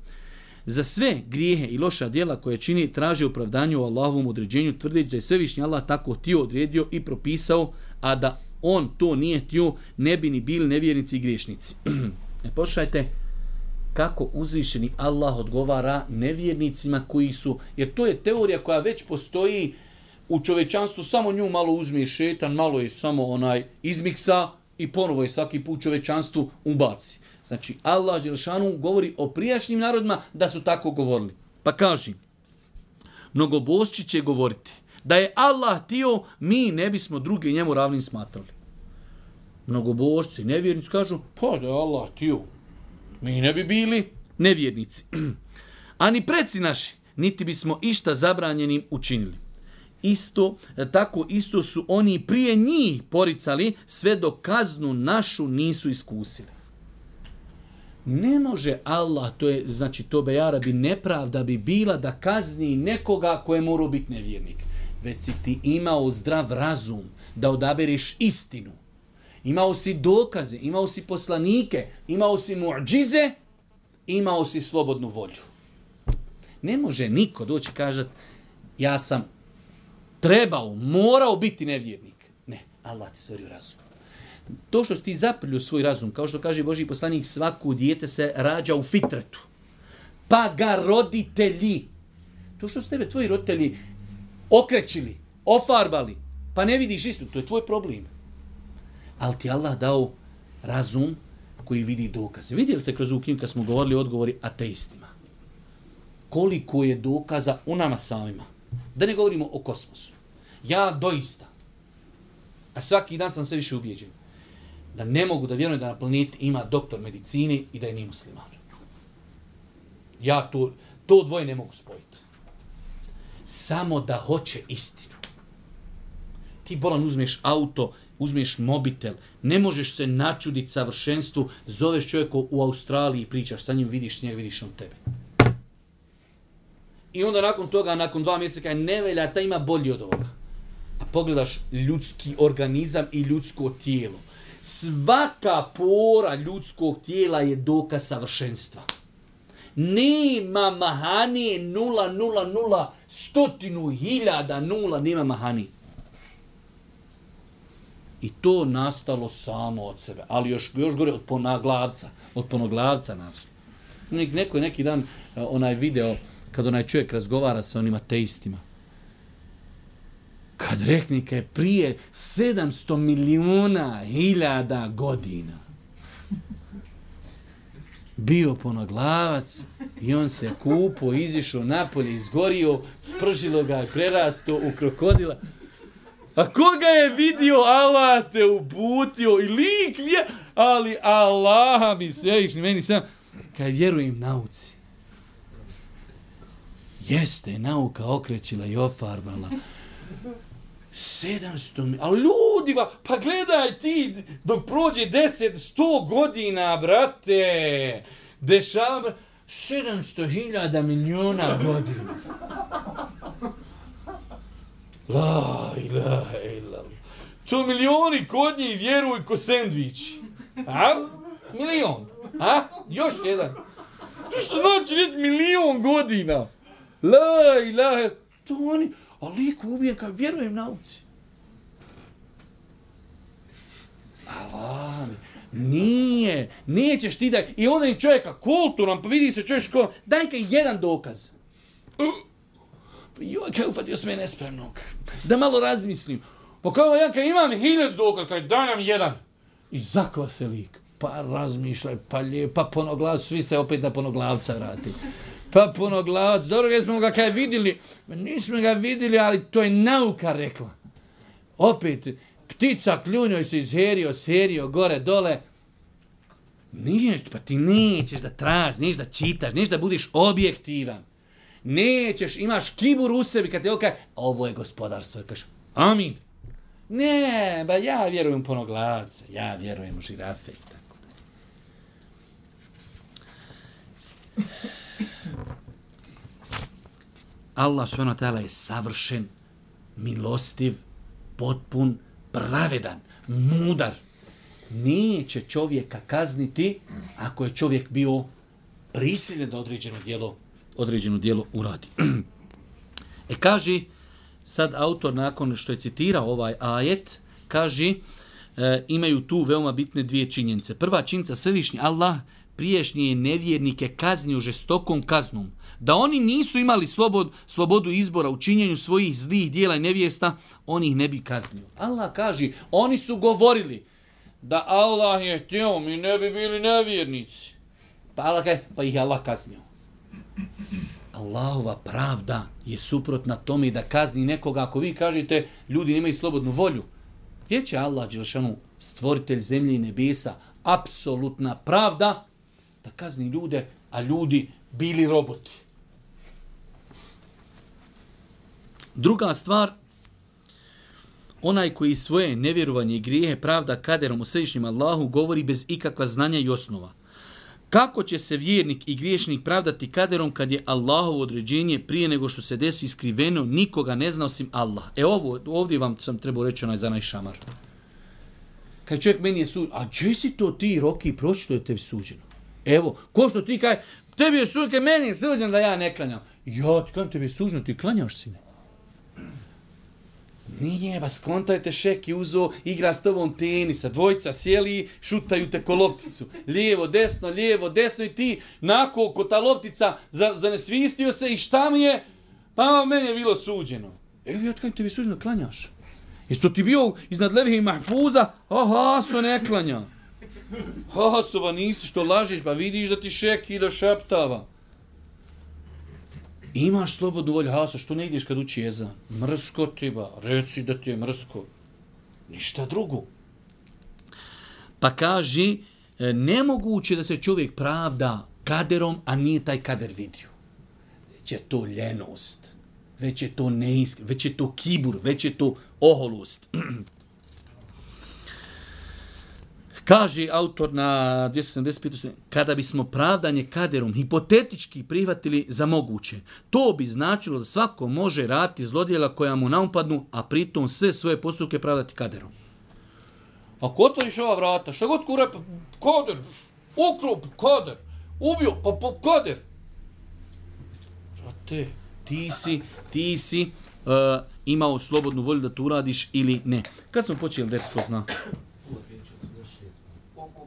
za sve grijehe i loša djela koje čini traže opravdanje u Allahovom određenju, tvrdeći da je svevišnji Allah tako ti odredio i propisao, a da on to nije tio, ne bi ni bili nevjernici i griješnici. <clears throat> e, pošajte kako uzvišeni Allah odgovara nevjernicima koji su, jer to je teorija koja već postoji u čovečanstvu samo nju malo uzme šetan, malo je samo onaj izmiksa i ponovo je svaki put čovečanstvu ubaci. Znači, Allah Želšanu govori o prijašnjim narodima da su tako govorili. Pa kaži, mnogobošći će govoriti, Da je Allah tio, mi ne bismo drugi njemu ravnim smatrali. Mnogobošci, nevjernici kažu, pa da je Allah tio, mi ne bi bili nevjernici. <clears throat> Ani preci naši, niti bismo išta zabranjenim učinili. Isto, e, tako isto su oni prije njih poricali, sve do kaznu našu nisu iskusili. Ne može Allah, to je, znači to bejara bi nepravda bi bila da kazni nekoga koje mora biti nevjernik. Već si ti imao zdrav razum da odabereš istinu. Imao si dokaze, imao si poslanike, imao si muđize, imao si slobodnu volju. Ne može niko doći i kažat ja sam trebao, morao biti nevjernik. Ne, Allah ti stvorio razum. To što si ti zaprilio svoj razum, kao što kaže Boži poslanik, svaku dijete se rađa u fitretu. Pa ga roditelji, to što su tebe tvoji roditelji okrećili, ofarbali, pa ne vidiš istinu, to je tvoj problem. Ali ti Allah dao razum koji vidi dokaze. Vidjeli ste kroz ukim kad smo govorili odgovori ateistima. Koliko je dokaza u nama samima. Da ne govorimo o kosmosu. Ja doista, a svaki dan sam sve više ubijeđen, da ne mogu da vjerujem da na planeti ima doktor medicine i da je ni musliman. Ja to, to dvoje ne mogu spojiti. Samo da hoće istinu. Ti bolan uzmeš auto, uzmeš mobitel, ne možeš se načuditi savršenstvu, zoveš čovjeka u Australiji i pričaš sa njim, vidiš njega, vidiš on tebe. I onda nakon toga, nakon dva mjeseca, je nevelja, ta ima bolji od ovoga. A pogledaš ljudski organizam i ljudsko tijelo. Svaka pora ljudskog tijela je dokaz savršenstva. Nema mahani nula, nula, nula, stotinu hiljada nula, nema mahani. I to nastalo samo od sebe. Ali još, još gore od ponaglavca. Od ponoglavca naravno. Neko je neki dan e, onaj video kad onaj čovjek razgovara sa onim ateistima. Kad reknika je prije 700 miliona hiljada godina bio ponoglavac i on se kupo, izišao napolje, izgorio, spržilo ga, prerasto u krokodila. A koga je vidio, Allah te uputio i lik vje, ali Allah mi sve meni sam, kaj vjerujem nauci. Jeste, nauka okrećila i ofarbala. 700 mi... ljudi ljudima, pa gledaj ti, dok prođe 10, 100 godina, brate, dešava, 700 hiljada miliona godina. La ilaha illa. To milioni kod njih vjeruj ko sendvič. A? Milion. A? Još jedan. To što znači reći milion godina. La ilaha. To oni, a lik ubijen kao vjerujem nauci. Alami. nije, nećeš ti da, i onda im čovjeka kulturan, pa vidi se čovjek školan. daj kaj jedan dokaz. Uh joj, kaj ufatio sam je nespremnog. Da malo razmislim. Pa kao ja kaj imam hiljad dokaz, kaj daj nam jedan. I zakva se lik. Pa razmišljaj, pa lije, pa ponoglav, svi se opet na ponoglavca vrati. Pa ponoglavac, dobro ga smo ga kaj vidjeli, nismo ga vidjeli, ali to je nauka rekla. Opet, ptica kljunjoj se izherio, serio, gore, dole. Nije, pa ti nećeš da tražiš, nećeš da čitaš, nećeš da budiš objektivan. Nećeš, imaš kibur u sebi kad te okaj, ovo je gospodarstvo, kažeš, amin. Ne, ba ja vjerujem ponoglavca, ja vjerujem u žirafe. Tako da. Allah subhanahu wa ta'ala je savršen, milostiv, potpun, pravedan, mudar. Neće čovjeka kazniti ako je čovjek bio prisiljen da određeno djelo određeno dijelo uradi. <clears throat> e kaže, sad autor nakon što je citirao ovaj ajet, kaže, e, imaju tu veoma bitne dvije činjenice. Prva činjenica, svevišnji Allah priješnje nevjernike kaznio žestokom kaznom, da oni nisu imali slobod, slobodu izbora u činjenju svojih zlih dijela i nevjesta, oni ih ne bi kaznio. Allah kaže, oni su govorili da Allah je htio, mi ne bi bili nevjernici. Pa Allah kaže, pa ih Allah kaznio. Allahova pravda je suprotna tome da kazni nekoga. Ako vi kažete, ljudi nemaju slobodnu volju, gdje će Allah, Đelšanu, stvoritelj zemlje i nebesa, apsolutna pravda, da kazni ljude, a ljudi bili roboti. Druga stvar, onaj koji svoje nevjerovanje i grijehe pravda kaderom u središnjem Allahu govori bez ikakva znanja i osnova. Kako će se vjernik i griješnik pravdati kaderom kad je Allahovo određenje prije nego što se desi iskriveno, nikoga ne zna osim Allah. E ovo, ovdje vam sam trebao reći onaj za najšamar. Kad čovjek meni je sud, a gdje si to ti roki pročito je tebi suđeno? Evo, ko što ti kaj, tebi je suđeno, meni je suđeno da ja ne klanjam. Ja, ti klanjam, tebi je suđeno, ti klanjaš sine. Nije, vas kontajte, Šek je uzo, igra s tobom tenisa, dvojica sjeli, šutaju te ko lopticu. Lijevo, desno, lijevo, desno i ti, nako, ko ta loptica za, za se i šta mi je? Pa meni je bilo suđeno. Evo, ja tkajim tebi suđeno, klanjaš. Isto ti bio iznad levih i mahfuza, aha, so ne klanja. Ha, so ba nisi što lažeš, pa vidiš da ti šeki da šaptava. Imaš slobodnu volju, hasa, što ne ideš kad uči jezan? Mrsko ti ba, reci da ti je mrsko. Ništa drugo. Pa kaži, e, nemoguće da se čovjek pravda kaderom, a nije taj kader vidio. Već je to ljenost, već je to neisk, već je to kibur, već je to oholost. <clears throat> Kaže autor na 275. Kada bismo pravdanje kaderom hipotetički prihvatili za moguće, to bi značilo da svako može rati zlodjela koja mu naumpadnu, a pritom sve svoje postupke pravdati kaderom. Ako otvoriš ova vrata, šta god kure, kader, ukrup, kader, ubio, pa, pa kader. Brate, ti si, ti si uh, imao slobodnu volju da to uradiš ili ne. Kad smo počeli deset, ko zna?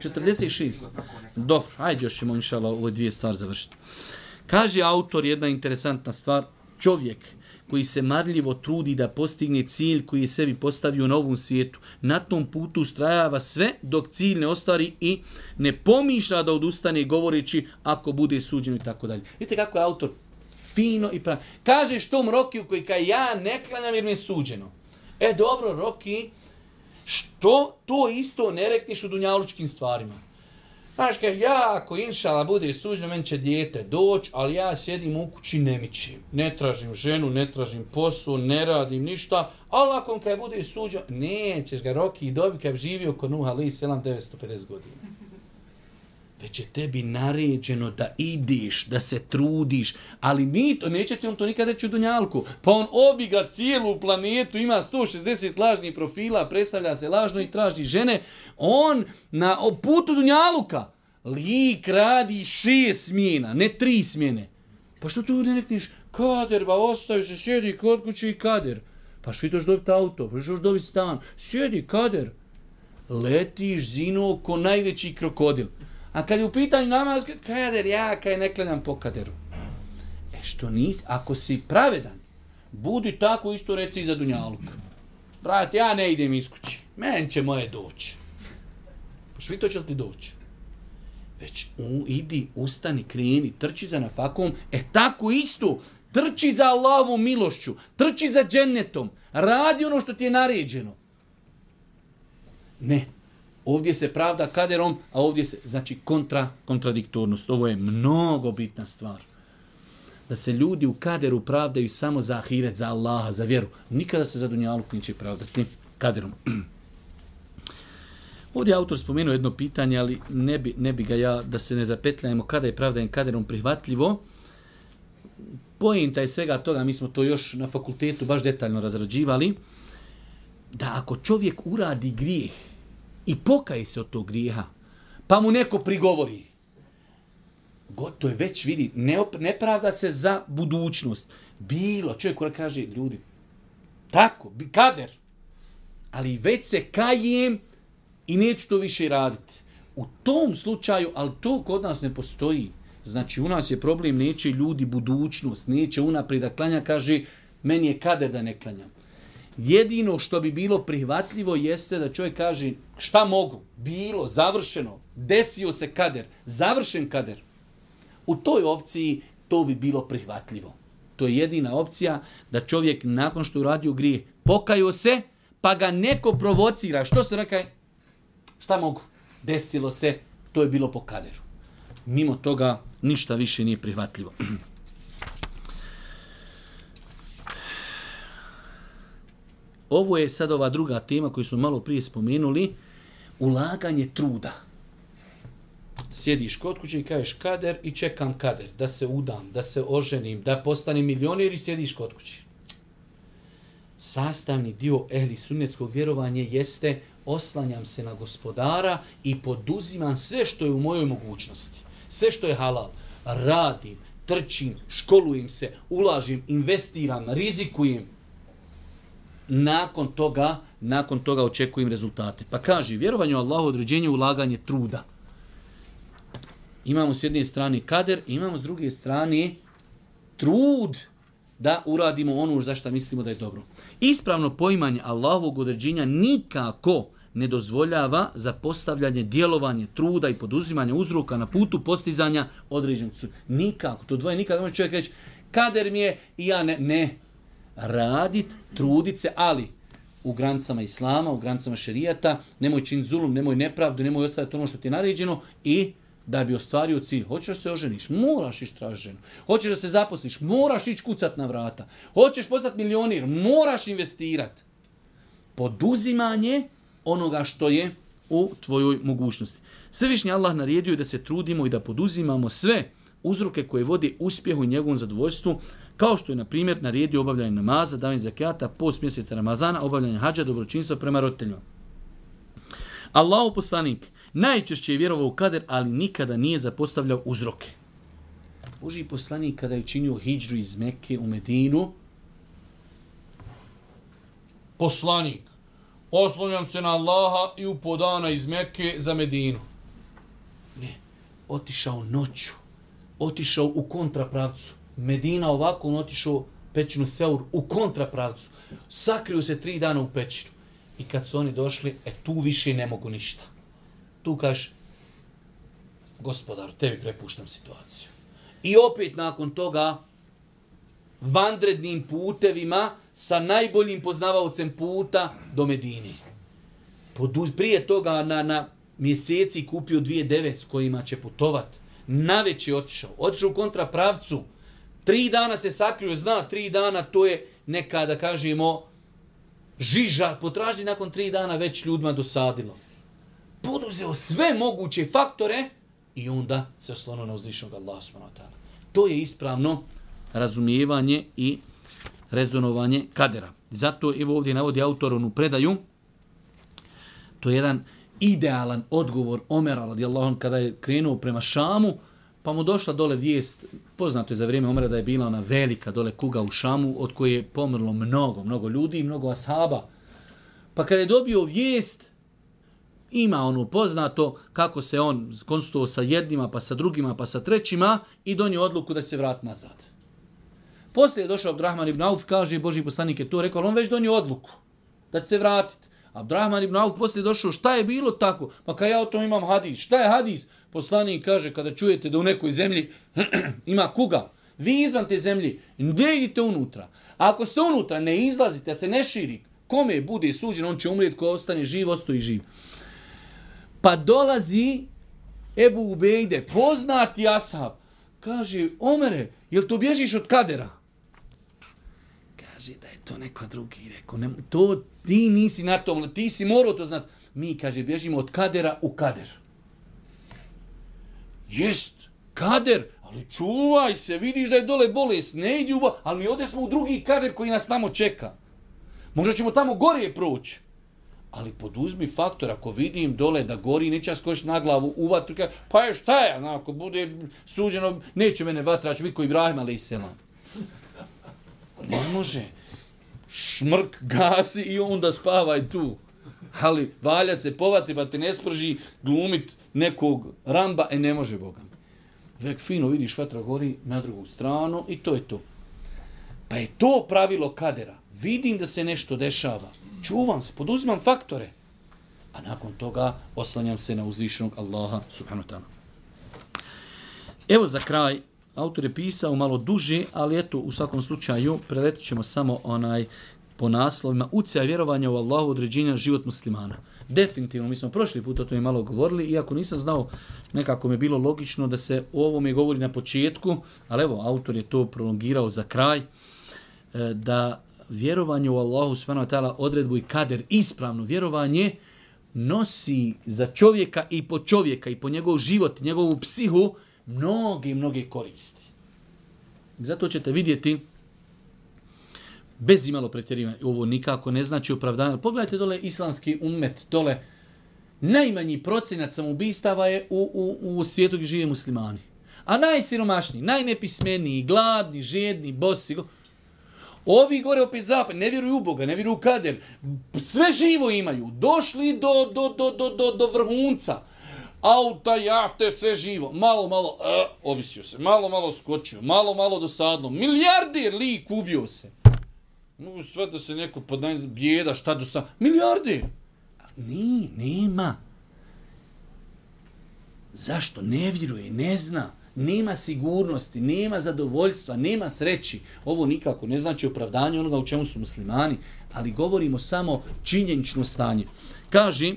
46. Dobro, ajde još ćemo inšala ove dvije stvari završiti. Kaže autor jedna interesantna stvar. Čovjek koji se marljivo trudi da postigne cilj koji je sebi postavio na ovom svijetu, na tom putu ustrajava sve dok cilj ne ostvari i ne pomišlja da odustane govoreći ako bude suđeno i tako dalje. Vidite kako je autor fino i pravi. Kaže što Rokiju koji kaj ja ne klanjam jer mi je suđeno. E dobro, Roki, Što to isto ne rekneš u dunjalučkim stvarima? Znaš, kaj, ja ako inšala bude suđeno, meni će dijete doći, ali ja sjedim u kući ne mičim. Ne tražim ženu, ne tražim posao, ne radim ništa, ali ako kaj bude suđeno, nećeš ga roki i dobi kaj živio kod Nuh Ali 7950 godina već je tebi naređeno da ideš, da se trudiš, ali mi to, neće ti on to nikada reći u Dunjalku, pa on obiga cijelu planetu, ima 160 lažnih profila, predstavlja se lažno i traži žene, on na putu Dunjaluka, lik radi šest smjena, ne tri smjene. Pa što tu ne rekneš, kader, ba ostavi se, sjedi kod kuće i kader. Pa što ćeš dobiti auto, pa što ćeš dobiti stan, sjedi, kader. Letiš zino ko najveći krokodil. A kad je u pitanju namaz, kader, ja kaj ne klanjam po kaderu. E što nisi, ako si pravedan, budi tako isto reci za Dunjaluk. Brat, ja ne idem iz kući. Men će moje doći. Pa švi to će ti doći? Već u, idi, ustani, kreni, trči za nafakom. E tako isto, trči za Allahovom milošću, trči za džennetom, radi ono što ti je naređeno. Ne, Ovdje se pravda kaderom, a ovdje se, znači, kontra, kontradiktornost. Ovo je mnogo bitna stvar. Da se ljudi u kaderu pravdaju samo za ahiret, za Allaha, za vjeru. Nikada se za dunjaluk neće pravdati kaderom. <clears throat> Ovdje autor spomenuo jedno pitanje, ali ne bi, ne bi ga ja, da se ne zapetljajemo kada je pravdajem kaderom prihvatljivo. Pojenta je svega toga, mi smo to još na fakultetu baš detaljno razrađivali, da ako čovjek uradi grijeh, i pokaje se od tog grijeha, pa mu neko prigovori, gotovo je već vidi, ne, ne pravda se za budućnost. Bilo, čovjek koja kaže, ljudi, tako, bi kader, ali već se kajem i neću to više raditi. U tom slučaju, ali to kod nas ne postoji. Znači, u nas je problem, neće ljudi budućnost, neće unaprijed da klanja, kaže, meni je kader da ne klanjam. Jedino što bi bilo prihvatljivo jeste da čovjek kaže šta mogu, bilo, završeno, desio se kader, završen kader. U toj opciji to bi bilo prihvatljivo. To je jedina opcija da čovjek nakon što uradio grije pokaju se, pa ga neko provocira. Što se rekaj? Šta mogu? Desilo se, to je bilo po kaderu. Mimo toga ništa više nije prihvatljivo. <clears throat> Ovo je sad ova druga tema koju smo malo prije spomenuli, ulaganje truda. Sjediš kod kuće i kažeš kader i čekam kader, da se udam, da se oženim, da postanem milioner i sjediš kod kuće. Sastavni dio ehli sunnetskog vjerovanja jeste oslanjam se na gospodara i poduzimam sve što je u mojoj mogućnosti. Sve što je halal. Radim, trčim, školujem se, ulažim, investiram, rizikujem, nakon toga, nakon toga očekujem rezultate. Pa kaže, vjerovanje u Allahu određenje ulaganje truda. Imamo s jedne strane kader, imamo s druge strane trud da uradimo ono za što mislimo da je dobro. Ispravno poimanje Allahovog određenja nikako ne dozvoljava za postavljanje, djelovanje, truda i poduzimanje uzroka na putu postizanja određenog cilja. Nikako. To dvoje nikako. Može čovjek reći, kader mi je i ja ne. Ne radit, trudit se, ali u granicama islama, u granicama šerijata, nemoj čin zulum, nemoj nepravdu, nemoj ostaviti ono što ti je naređeno i da bi ostvario cilj. Hoćeš da se oženiš, moraš ići tražiti ženu. Hoćeš da se zaposliš, moraš ići kucat na vrata. Hoćeš postati milionir, moraš investirati. Poduzimanje onoga što je u tvojoj mogućnosti. Svevišnji Allah naredio je da se trudimo i da poduzimamo sve uzroke koje vodi uspjehu i njegovom zadovoljstvu, Kao što je, na primjer, naredio obavljanje namaza, davanje zakijata, post mjeseca Ramazana, obavljanje hađa, dobročinstva prema roditeljima. Allahu poslanik najčešće je vjerovao u kader, ali nikada nije zapostavljao uzroke. Boži poslanik kada je činio hijđru iz Mekke u Medinu, poslanik, oslonjam se na Allaha i upodana iz Mekke za Medinu. Ne, otišao noću, otišao u kontrapravcu, Medina ovako on otišao pećinu Theur u kontrapravcu. Sakriju se tri dana u pećinu. I kad su oni došli, e tu više ne mogu ništa. Tu kaš, gospodar, tebi prepuštam situaciju. I opet nakon toga, vandrednim putevima, sa najboljim poznavaocem puta do Medine. Poduz, prije toga na, na mjeseci kupio dvije devet s kojima će putovat. Na već je otišao. Otišao u kontrapravcu. Tri dana se sakriju, zna, tri dana to je neka, da kažemo, žiža, potražnje nakon tri dana već ljudima dosadilo. Poduzeo sve moguće faktore i onda se oslono na uzvišnog Allah s.w.t. To je ispravno razumijevanje i rezonovanje kadera. Zato evo ovdje navodi autor onu predaju. To je jedan idealan odgovor Omera radijallahu kada je krenuo prema Šamu, Pa mu došla dole vijest, poznato je za vrijeme Omera da je bila ona velika dole kuga u Šamu, od koje je pomrlo mnogo, mnogo ljudi i mnogo ashaba. Pa kada je dobio vijest, ima ono poznato kako se on konsultovao sa jednima, pa sa drugima, pa sa trećima i donio odluku da će se vrati nazad. Poslije je došao Abdurrahman ibn Auf, kaže Boži poslanik je to rekao, on već donio odluku da će se vratiti. Abdurrahman ibn Auf poslije je došao, šta je bilo tako? Pa kada ja o tom imam hadis, šta je hadis? Poslanik kaže kada čujete da u nekoj zemlji <clears throat> ima kuga, vi izvan te zemlji, ne idite unutra? A ako ste unutra, ne izlazite, se ne širi, kome bude suđen, on će umrijeti, ko ostane živ, ostoji živ. Pa dolazi Ebu Ubejde, poznati ashab, kaže, Omere, jel to bježiš od kadera? Kaže da je to neko drugi, rekao, ne, to ti nisi na tom, ti si morao to znati. Mi, kaže, bježimo od kadera u kader. Jest, kader, ali čuvaj se, vidiš da je dole bolest, ne idi u ali mi ode smo u drugi kader koji nas tamo čeka. Možda ćemo tamo gore proći. Ali poduzmi faktor, ako vidim dole da gori, neće ja na glavu u vatru, pa je šta je, ako bude suđeno, neće mene vatra, ću viko Ibrahim, ali i selam. Ne može. Šmrk gasi i onda spavaj tu ali valjat se povati pa te ne sprži glumit nekog ramba, e ne može Boga. Vek fino vidiš vatra gori na drugu stranu i to je to. Pa je to pravilo kadera. Vidim da se nešto dešava. Čuvam se, poduzimam faktore. A nakon toga oslanjam se na uzvišenog Allaha subhanahu wa ta'ala. Evo za kraj autor je pisao malo duže, ali eto, u svakom slučaju, preletit ćemo samo onaj po naslovima Ucija vjerovanja u Allahu određenja život muslimana. Definitivno, mi smo prošli put o tome malo govorili, iako nisam znao, nekako mi je bilo logično da se o ovome govori na početku, ali evo, autor je to prolongirao za kraj, e, da vjerovanje u Allahu subhanahu wa ta'ala odredbu i kader, ispravno vjerovanje, nosi za čovjeka i po čovjeka i po njegov život, njegovu psihu, mnoge, mnoge koristi. Zato ćete vidjeti, bez imalo pretjerivanja, ovo nikako ne znači opravdanje. Pogledajte dole islamski umet, dole najmanji procenat samoubistava je u, u, u svijetu gdje žive muslimani. A najsiromašniji, najnepismeniji, gladni, žedni, bosi, Ovi gore opet zapad, ne vjeruju u Boga, ne vjeruju u kader. Sve živo imaju. Došli do, do, do, do, do, do vrhunca. Auta, jate, sve živo. Malo, malo, uh, ovisio se. Malo, malo skočio. Malo, malo dosadno. Milijarder lik ubio se. No, sve da se neko podnaj, bijeda, šta do sa... milijarde! Ni, nema. Zašto? Ne vjeruje, ne zna nema sigurnosti, nema zadovoljstva, nema sreći. Ovo nikako ne znači opravdanje onoga u čemu su muslimani, ali govorimo samo činjenično stanje. Kaže,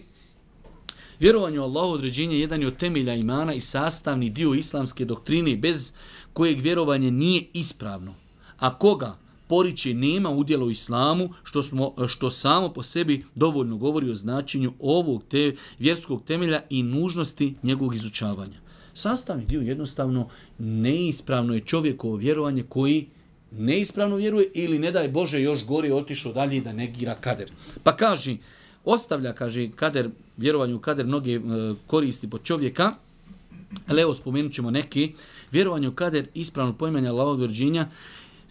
vjerovanje u Allahu određenje jedan je od temelja imana i sastavni dio islamske doktrine bez kojeg vjerovanje nije ispravno. A koga poriče nema udjela u islamu, što, smo, što samo po sebi dovoljno govori o značenju ovog te, vjerskog temelja i nužnosti njegovog izučavanja sastavni dio jednostavno neispravno je čovjekovo vjerovanje koji neispravno vjeruje ili ne daj Bože još gori otišao dalje da negira kader. Pa kaže, ostavlja, kaže, kader, vjerovanje u kader mnoge e, koristi po čovjeka, ali evo spomenut ćemo neki, vjerovanje u kader ispravno pojmanja Allahovog vrđenja,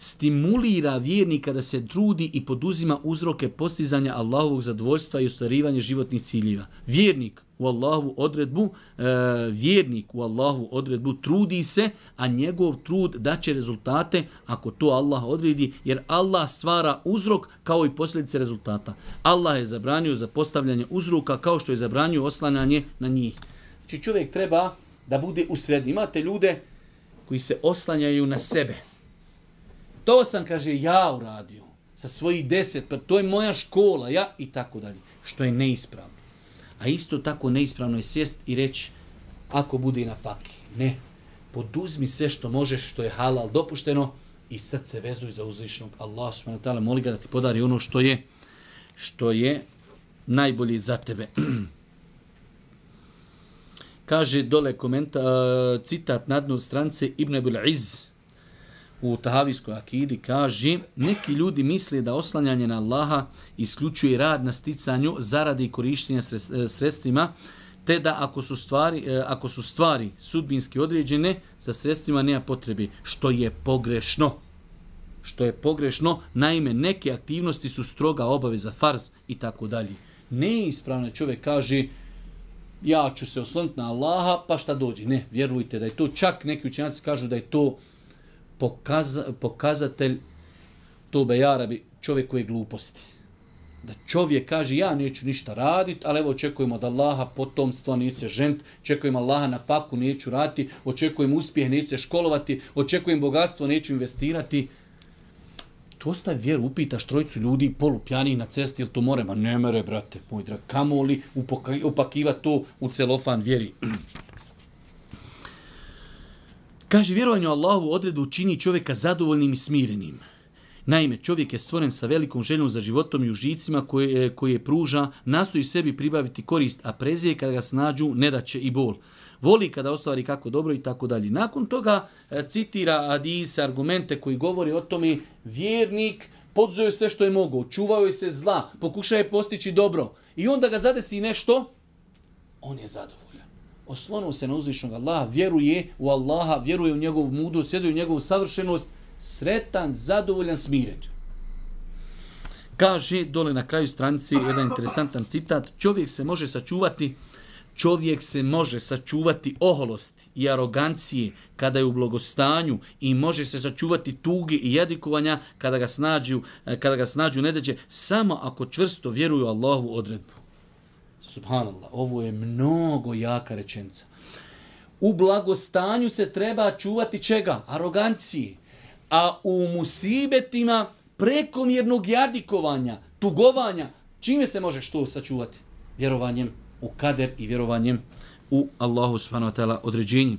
stimulira vjernika da se trudi i poduzima uzroke postizanja Allahovog zadovoljstva i ostvarivanja životnih ciljeva. Vjernik u Allahu odredbu, e, vjernik u Allahu odredbu trudi se, a njegov trud daće rezultate ako to Allah odredi, jer Allah stvara uzrok kao i posljedice rezultata. Allah je zabranio za postavljanje uzroka kao što je zabranio oslanjanje na njih. Znači čovjek treba da bude u sredini. Imate ljude koji se oslanjaju na sebe. To sam, kaže, ja uradio sa svojih deset, pa to je moja škola, ja i tako dalje. Što je neispravno. A isto tako neispravno je sjest i reći, ako bude na faki, ne, poduzmi sve što možeš, što je halal dopušteno i sad se vezuj za uzvišnog Allah subhanahu wa ta'ala, moli ga da ti podari ono što je što je najbolji za tebe. <clears throat> Kaže dole komenta, eh, citat na dnu strance Ibn Abul Iz, u Tahavijskoj akidi kaže neki ljudi misle da oslanjanje na Allaha isključuje rad na sticanju zaradi i korištenja e, sredstvima te da ako su stvari e, ako su stvari sudbinski određene sa sredstvima nema potrebi, što je pogrešno. Što je pogrešno naime neke aktivnosti su stroga obaveza farz i tako dalje. Neispravno čovjek kaže ja ću se osloniti na Allaha pa šta dođe? Ne vjerujte da je to. Čak neki učenjaci kažu da je to pokaza, pokazatelj to bejarabi čovjekove gluposti. Da čovjek kaže ja neću ništa raditi, ali evo očekujemo od Allaha potomstva, neću se žent, očekujem Allaha na faku, neću raditi, očekujem uspjeh, neću se školovati, očekujem bogatstvo, neću investirati. To ostaje vjeru, upitaš trojicu ljudi polupjani na cesti, ili to more? Ma ne mere, brate, moj drag, kamo li upakiva to u celofan vjeri? <clears throat> Kaže, vjerovanje u Allahu odredbu čini čovjeka zadovoljnim i smirenim. Naime, čovjek je stvoren sa velikom željom za životom i užicima koje, e, koje pruža, nastoji sebi pribaviti korist, a prezije kada ga snađu ne daće i bol. Voli kada ostvari kako dobro i tako dalje. Nakon toga e, citira Adis argumente koji govori o tome vjernik podzuje sve što je mogao, čuvao je se zla, pokušaje postići dobro i onda ga zadesi nešto, on je zadovoljan oslonuo se na uzvišnog Allaha, vjeruje u Allaha, vjeruje u njegovu mudrost, vjeruje u njegovu savršenost, sretan, zadovoljan, smiren. Kaže dole na kraju stranice, jedan interesantan citat, čovjek se može sačuvati čovjek se može sačuvati oholosti i arogancije kada je u blagostanju i može se sačuvati tuge i jedikovanja kada ga snađu, eh, kada ga snađu nedeđe samo ako čvrsto vjeruju Allahu odredbu. Subhanallah, ovo je mnogo jaka rečenca. U blagostanju se treba čuvati čega? Arogancije. A u musibetima prekomjernog jadikovanja, tugovanja, čime se može što sačuvati? Vjerovanjem u kader i vjerovanjem u Allahu subhanahu wa ta'ala određenje.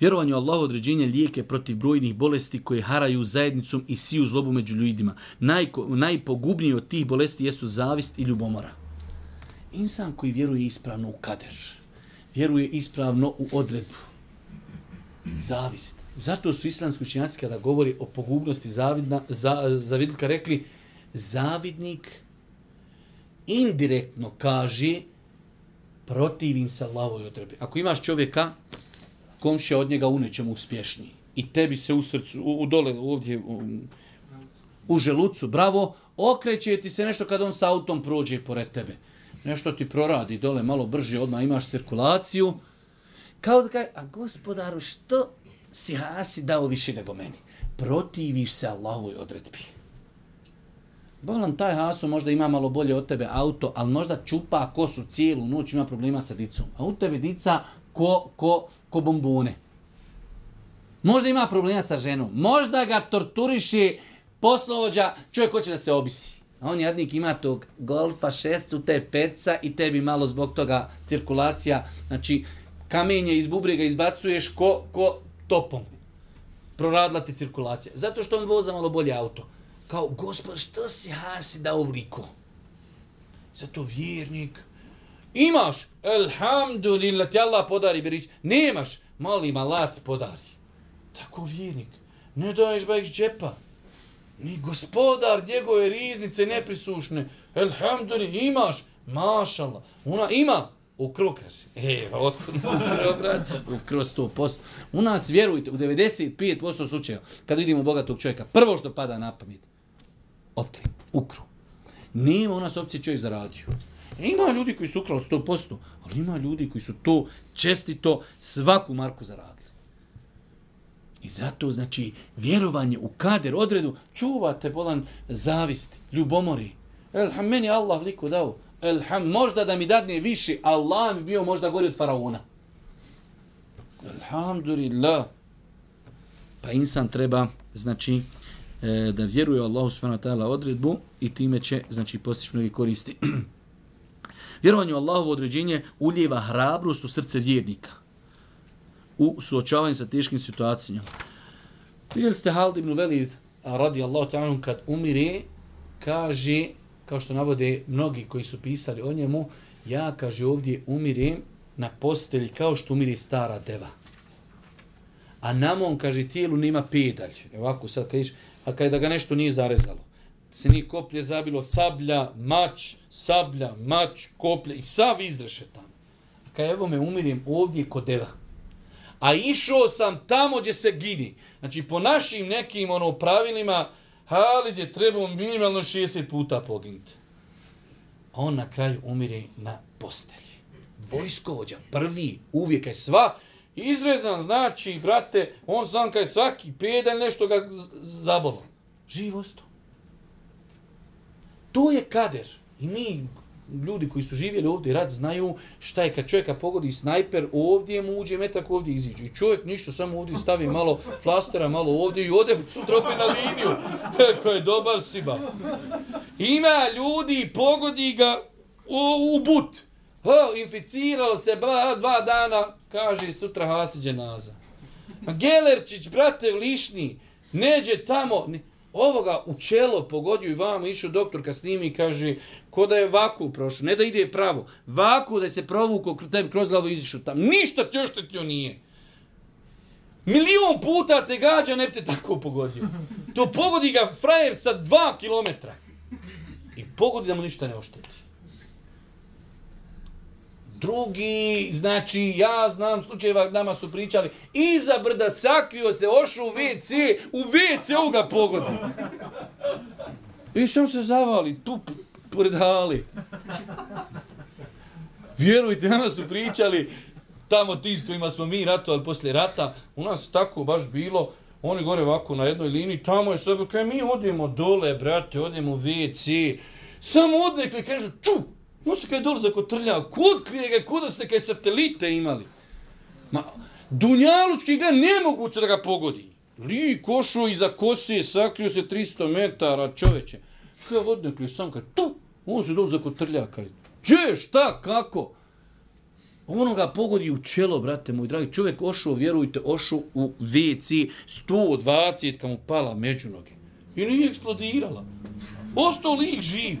Vjerovanje u Allahu određenje lijeke protiv brojnih bolesti koje haraju zajednicom i siju zlobu među ljudima. Naj, najpogubniji od tih bolesti jesu zavist i ljubomora. Insan koji vjeruje ispravno u kader, vjeruje ispravno u odredbu, zavist. Zato su islamski učinjaci kada govori o pogubnosti zavidna, za, zavidnika rekli zavidnik indirektno kaže protivim se Allahovoj odredbi. Ako imaš čovjeka, komšija od njega u nečemu uspješniji i tebi se u srcu, u, u dole ovdje, u, u želucu, bravo, okreće ti se nešto kad on sa autom prođe pored tebe. Nešto ti proradi dole malo brže, odmah imaš cirkulaciju. Kao da kaj, a gospodaru, što si hasi dao više nego meni? Protiviš se Allahovoj odredbi. Bolan, taj Haso možda ima malo bolje od tebe auto, ali možda čupa kosu cijelu noć, ima problema sa dicom. A u tebe dica ko, ko, ko bombone. Možda ima problema sa ženom. Možda ga torturiše poslovođa, čovjek hoće da se obisi. A on jadnik ima tog golfa šestcu, te peca i tebi malo zbog toga cirkulacija. Znači, kamenje iz bubrega izbacuješ ko, ko topom. Proradila ti cirkulacija. Zato što on voza malo bolje auto kao, gospod, što si hasi da uvliko? Zato vjernik. Imaš, elhamdulillah, ti Allah podari, berić. Nemaš, molim, Allah ti podari. Tako vjernik. Ne daješ ba iz džepa. Ni gospodar njegove riznice neprisušne. Elhamdulillah, imaš, mašallah. Ona ima, u krug, kaže. E, pa otkud u krug, u 100%. U nas, vjerujte, u 95% slučajeva, kad vidimo bogatog čovjeka, prvo što pada na pamet, otkri, ukru. Nema u nas opcije čovjek zaradio. Ima ljudi koji su ukrali 100%, ali ima ljudi koji su to čestito svaku marku zaradili. I zato, znači, vjerovanje u kader, odredu, čuvate bolan zavisti, ljubomori. Elham, meni Allah liku dao. Elham, možda da mi dadne više, Allah mi bio možda gori od faraona. Alhamdulillah. Pa insan treba, znači, e, da vjeruje Allahu subhanahu wa ta'ala odredbu i time će znači postići mnogi koristi. <clears throat> Vjerovanje u Allahovo određenje uljeva hrabrost u srce vjernika u suočavanju sa teškim situacijama. Vidjeli ste Halid ibn Velid radi Allahu ta'ala kad umire kaže kao što navode mnogi koji su pisali o njemu ja kaže ovdje umirem na postelji kao što umire stara deva a na mom, kaže, tijelu nema pedalj. Evo ovako sad kažeš, a kada ga nešto nije zarezalo. Se nije koplje zabilo, sablja, mač, sablja, mač, koplje i sav izreše tamo. A kada evo me umirim ovdje kod deva. A išao sam tamo gdje se gini. Znači, po našim nekim ono, pravilima, Halid je trebao minimalno 60 puta poginuti. A on na kraju umire na postelji. Vojskovođa, prvi, uvijek je sva, Izrezan znači, brate, on sam kaj svaki pedalj nešto ga zabolo. Živost. To je kader. I mi, ljudi koji su živjeli ovdje rad, znaju šta je kad čovjeka pogodi snajper, ovdje mu uđe metak, ovdje iziđe. I čovjek ništa, samo ovdje stavi malo flastera, malo ovdje i ode sutra opet na liniju. <laughs> Kako je dobar siba. Ima ljudi, pogodi ga u, u but. Ho, inficiralo se ba, dva dana, kaže sutra hasiđe naza. A Gelerčić, brate, lišni, neđe tamo, ne, ovoga u čelo pogodio i vamo išao doktor kad snimi i kaže ko da je vaku prošao, ne da ide pravo, vaku da se provuko tebi kroz glavu izišao tam, ništa ti još te nije. Milion puta te gađa, ne te tako pogodio. To pogodi ga frajer sa dva kilometra. I pogodi da mu ništa ne ošteti. Drugi, znači, ja znam slučajeva, nama su pričali, iza brda sakrio se, ošu u WC, u WC ovoga pogodi. I sam se zavali, tu pored hali. Vjerujte, nama su pričali, tamo ti s kojima smo mi ratovali poslije rata, u nas tako baš bilo, oni gore ovako na jednoj liniji, tamo je sve, kaj mi odemo dole, brate, odemo u WC, samo odnekli, kažu, ču, No se kaj dole trlja, kud klijega, kuda ste kaj satelite imali? Ma, Dunjalučki gled nemoguće da ga pogodi. Lik ošao iza kose, sakrio se 300 metara, čoveče. Kada vodnik je sam kaj, tu, on se dođe kod trljaka. Če, šta, kako? Ono ga pogodi u čelo, brate moj dragi. Čovjek ošao, vjerujte, ošao u WC 120 kad mu pala među noge. I nije eksplodirala. Ostao lik živ.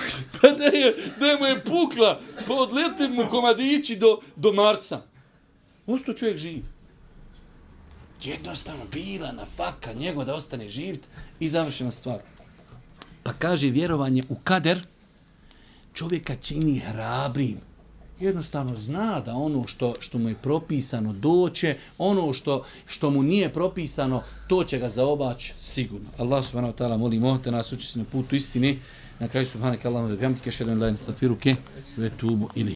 <laughs> pa da je, da mu je pukla, pa odlete mu komadići do, do Marsa. Ostao čovjek živ. Jednostavno bila na faka njego da ostane živ i završena stvar. Pa kaže vjerovanje u kader čovjeka čini hrabrim. Jednostavno zna da ono što, što mu je propisano doće, ono što, što mu nije propisano, to će ga zaobaći sigurno. Allah subhanahu wa ta'ala molimo da nas uči na putu istini. Na kraju subhanak Allahumma wa bihamdika ashhadu an la ilaha illa anta astaghfiruka wa atubu ilayk.